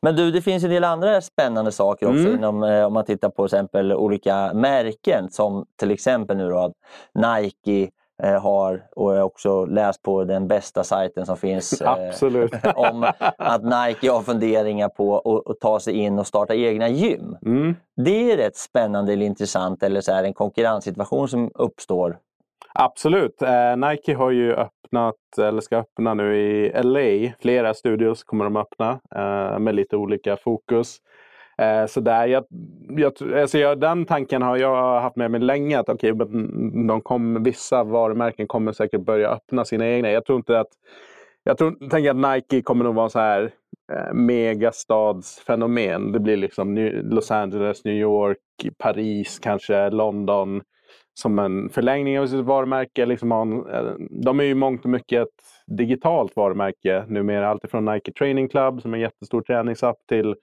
Men du, det finns en del andra spännande saker också Mm. inom, eh, om man tittar på exempel olika märken som till exempel nu då Nike har och jag har också läst på den bästa sajten som finns eh, om att Nike har funderingar på att, att ta sig in och starta egna gym. Mm. Det är rätt spännande eller intressant eller så här en konkurrenssituation som uppstår. Absolut. Eh, Nike har ju öppnat, eller ska öppna nu i LA. Flera studios kommer de öppna eh, med lite olika fokus. Eh, så där, jag, jag, alltså jag, den tanken har jag haft med mig länge. Att okay, men de kom, vissa varumärken kommer säkert börja öppna sina egna. Jag tror inte att jag tror, tänker att Nike kommer nog vara så här eh, megastadsfenomen. Det blir liksom New, Los Angeles, New York, Paris, kanske London som en förlängning av sitt varumärke. Liksom en, eh, de är ju mångt och mycket ett digitalt varumärke numera. Alltifrån Nike Training Club som är en jättestor träningsapp till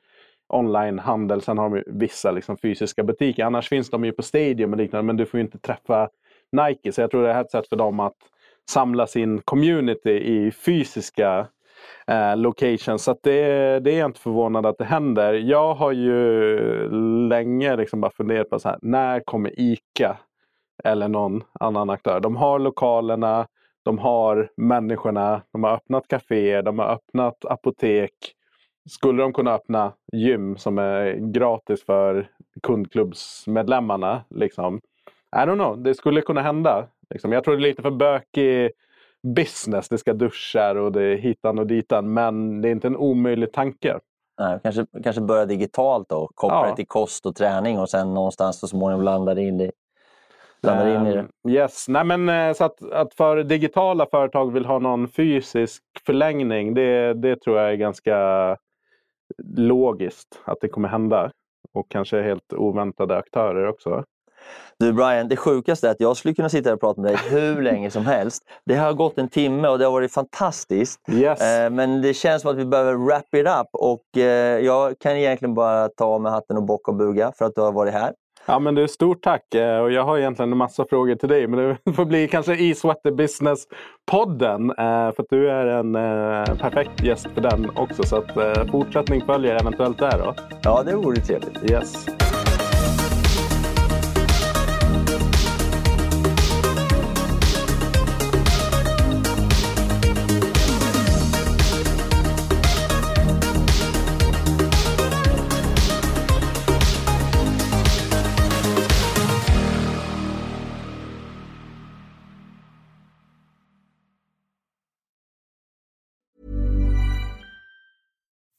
onlinehandel. Sen har de ju vissa liksom fysiska butiker. Annars finns de ju på Stadium och liknande men du får ju inte träffa Nike. Så jag tror det är ett sätt för dem att samla sin community i fysiska eh, locations. Så att det, det är jag inte förvånad att det händer. Jag har ju länge liksom bara funderat på så här, när kommer ICA eller någon annan aktör? De har lokalerna, de har människorna, de har öppnat kaféer, de har öppnat apotek. Skulle de kunna öppna gym som är gratis för kundklubbsmedlemmarna? Liksom? I don't know, det skulle kunna hända. Liksom. Jag tror det är lite för bökig business. Det ska duschar och det är hitan och ditan. Men det är inte en omöjlig tanke. Nej, kanske, kanske börja digitalt och koppla Ja. det till kost och träning och sen någonstans så småningom landar det in i, landar in i det. Ehm, Yes, Nej, men eh, så att, att för digitala företag vill ha någon fysisk förlängning. Det, det tror jag är ganska logiskt att det kommer hända. Och kanske helt oväntade aktörer också. Du Brian, det sjukaste är att jag skulle kunna sitta här och prata med dig hur länge som helst. Det har gått en timme och det har varit fantastiskt. Yes. Eh, Men det känns som att vi behöver wrap it up och eh, jag kan egentligen bara ta av mig hatten och bocka och buga för att du har varit här. Ja, men du, stort tack. Eh, och jag har egentligen en massa frågor till dig. Men det får bli kanske i Sweater Business-podden. Eh, för att du är en eh, perfekt gäst för den också. Så att fortsättning följer eventuellt där då. Ja, det vore trevligt. Yes.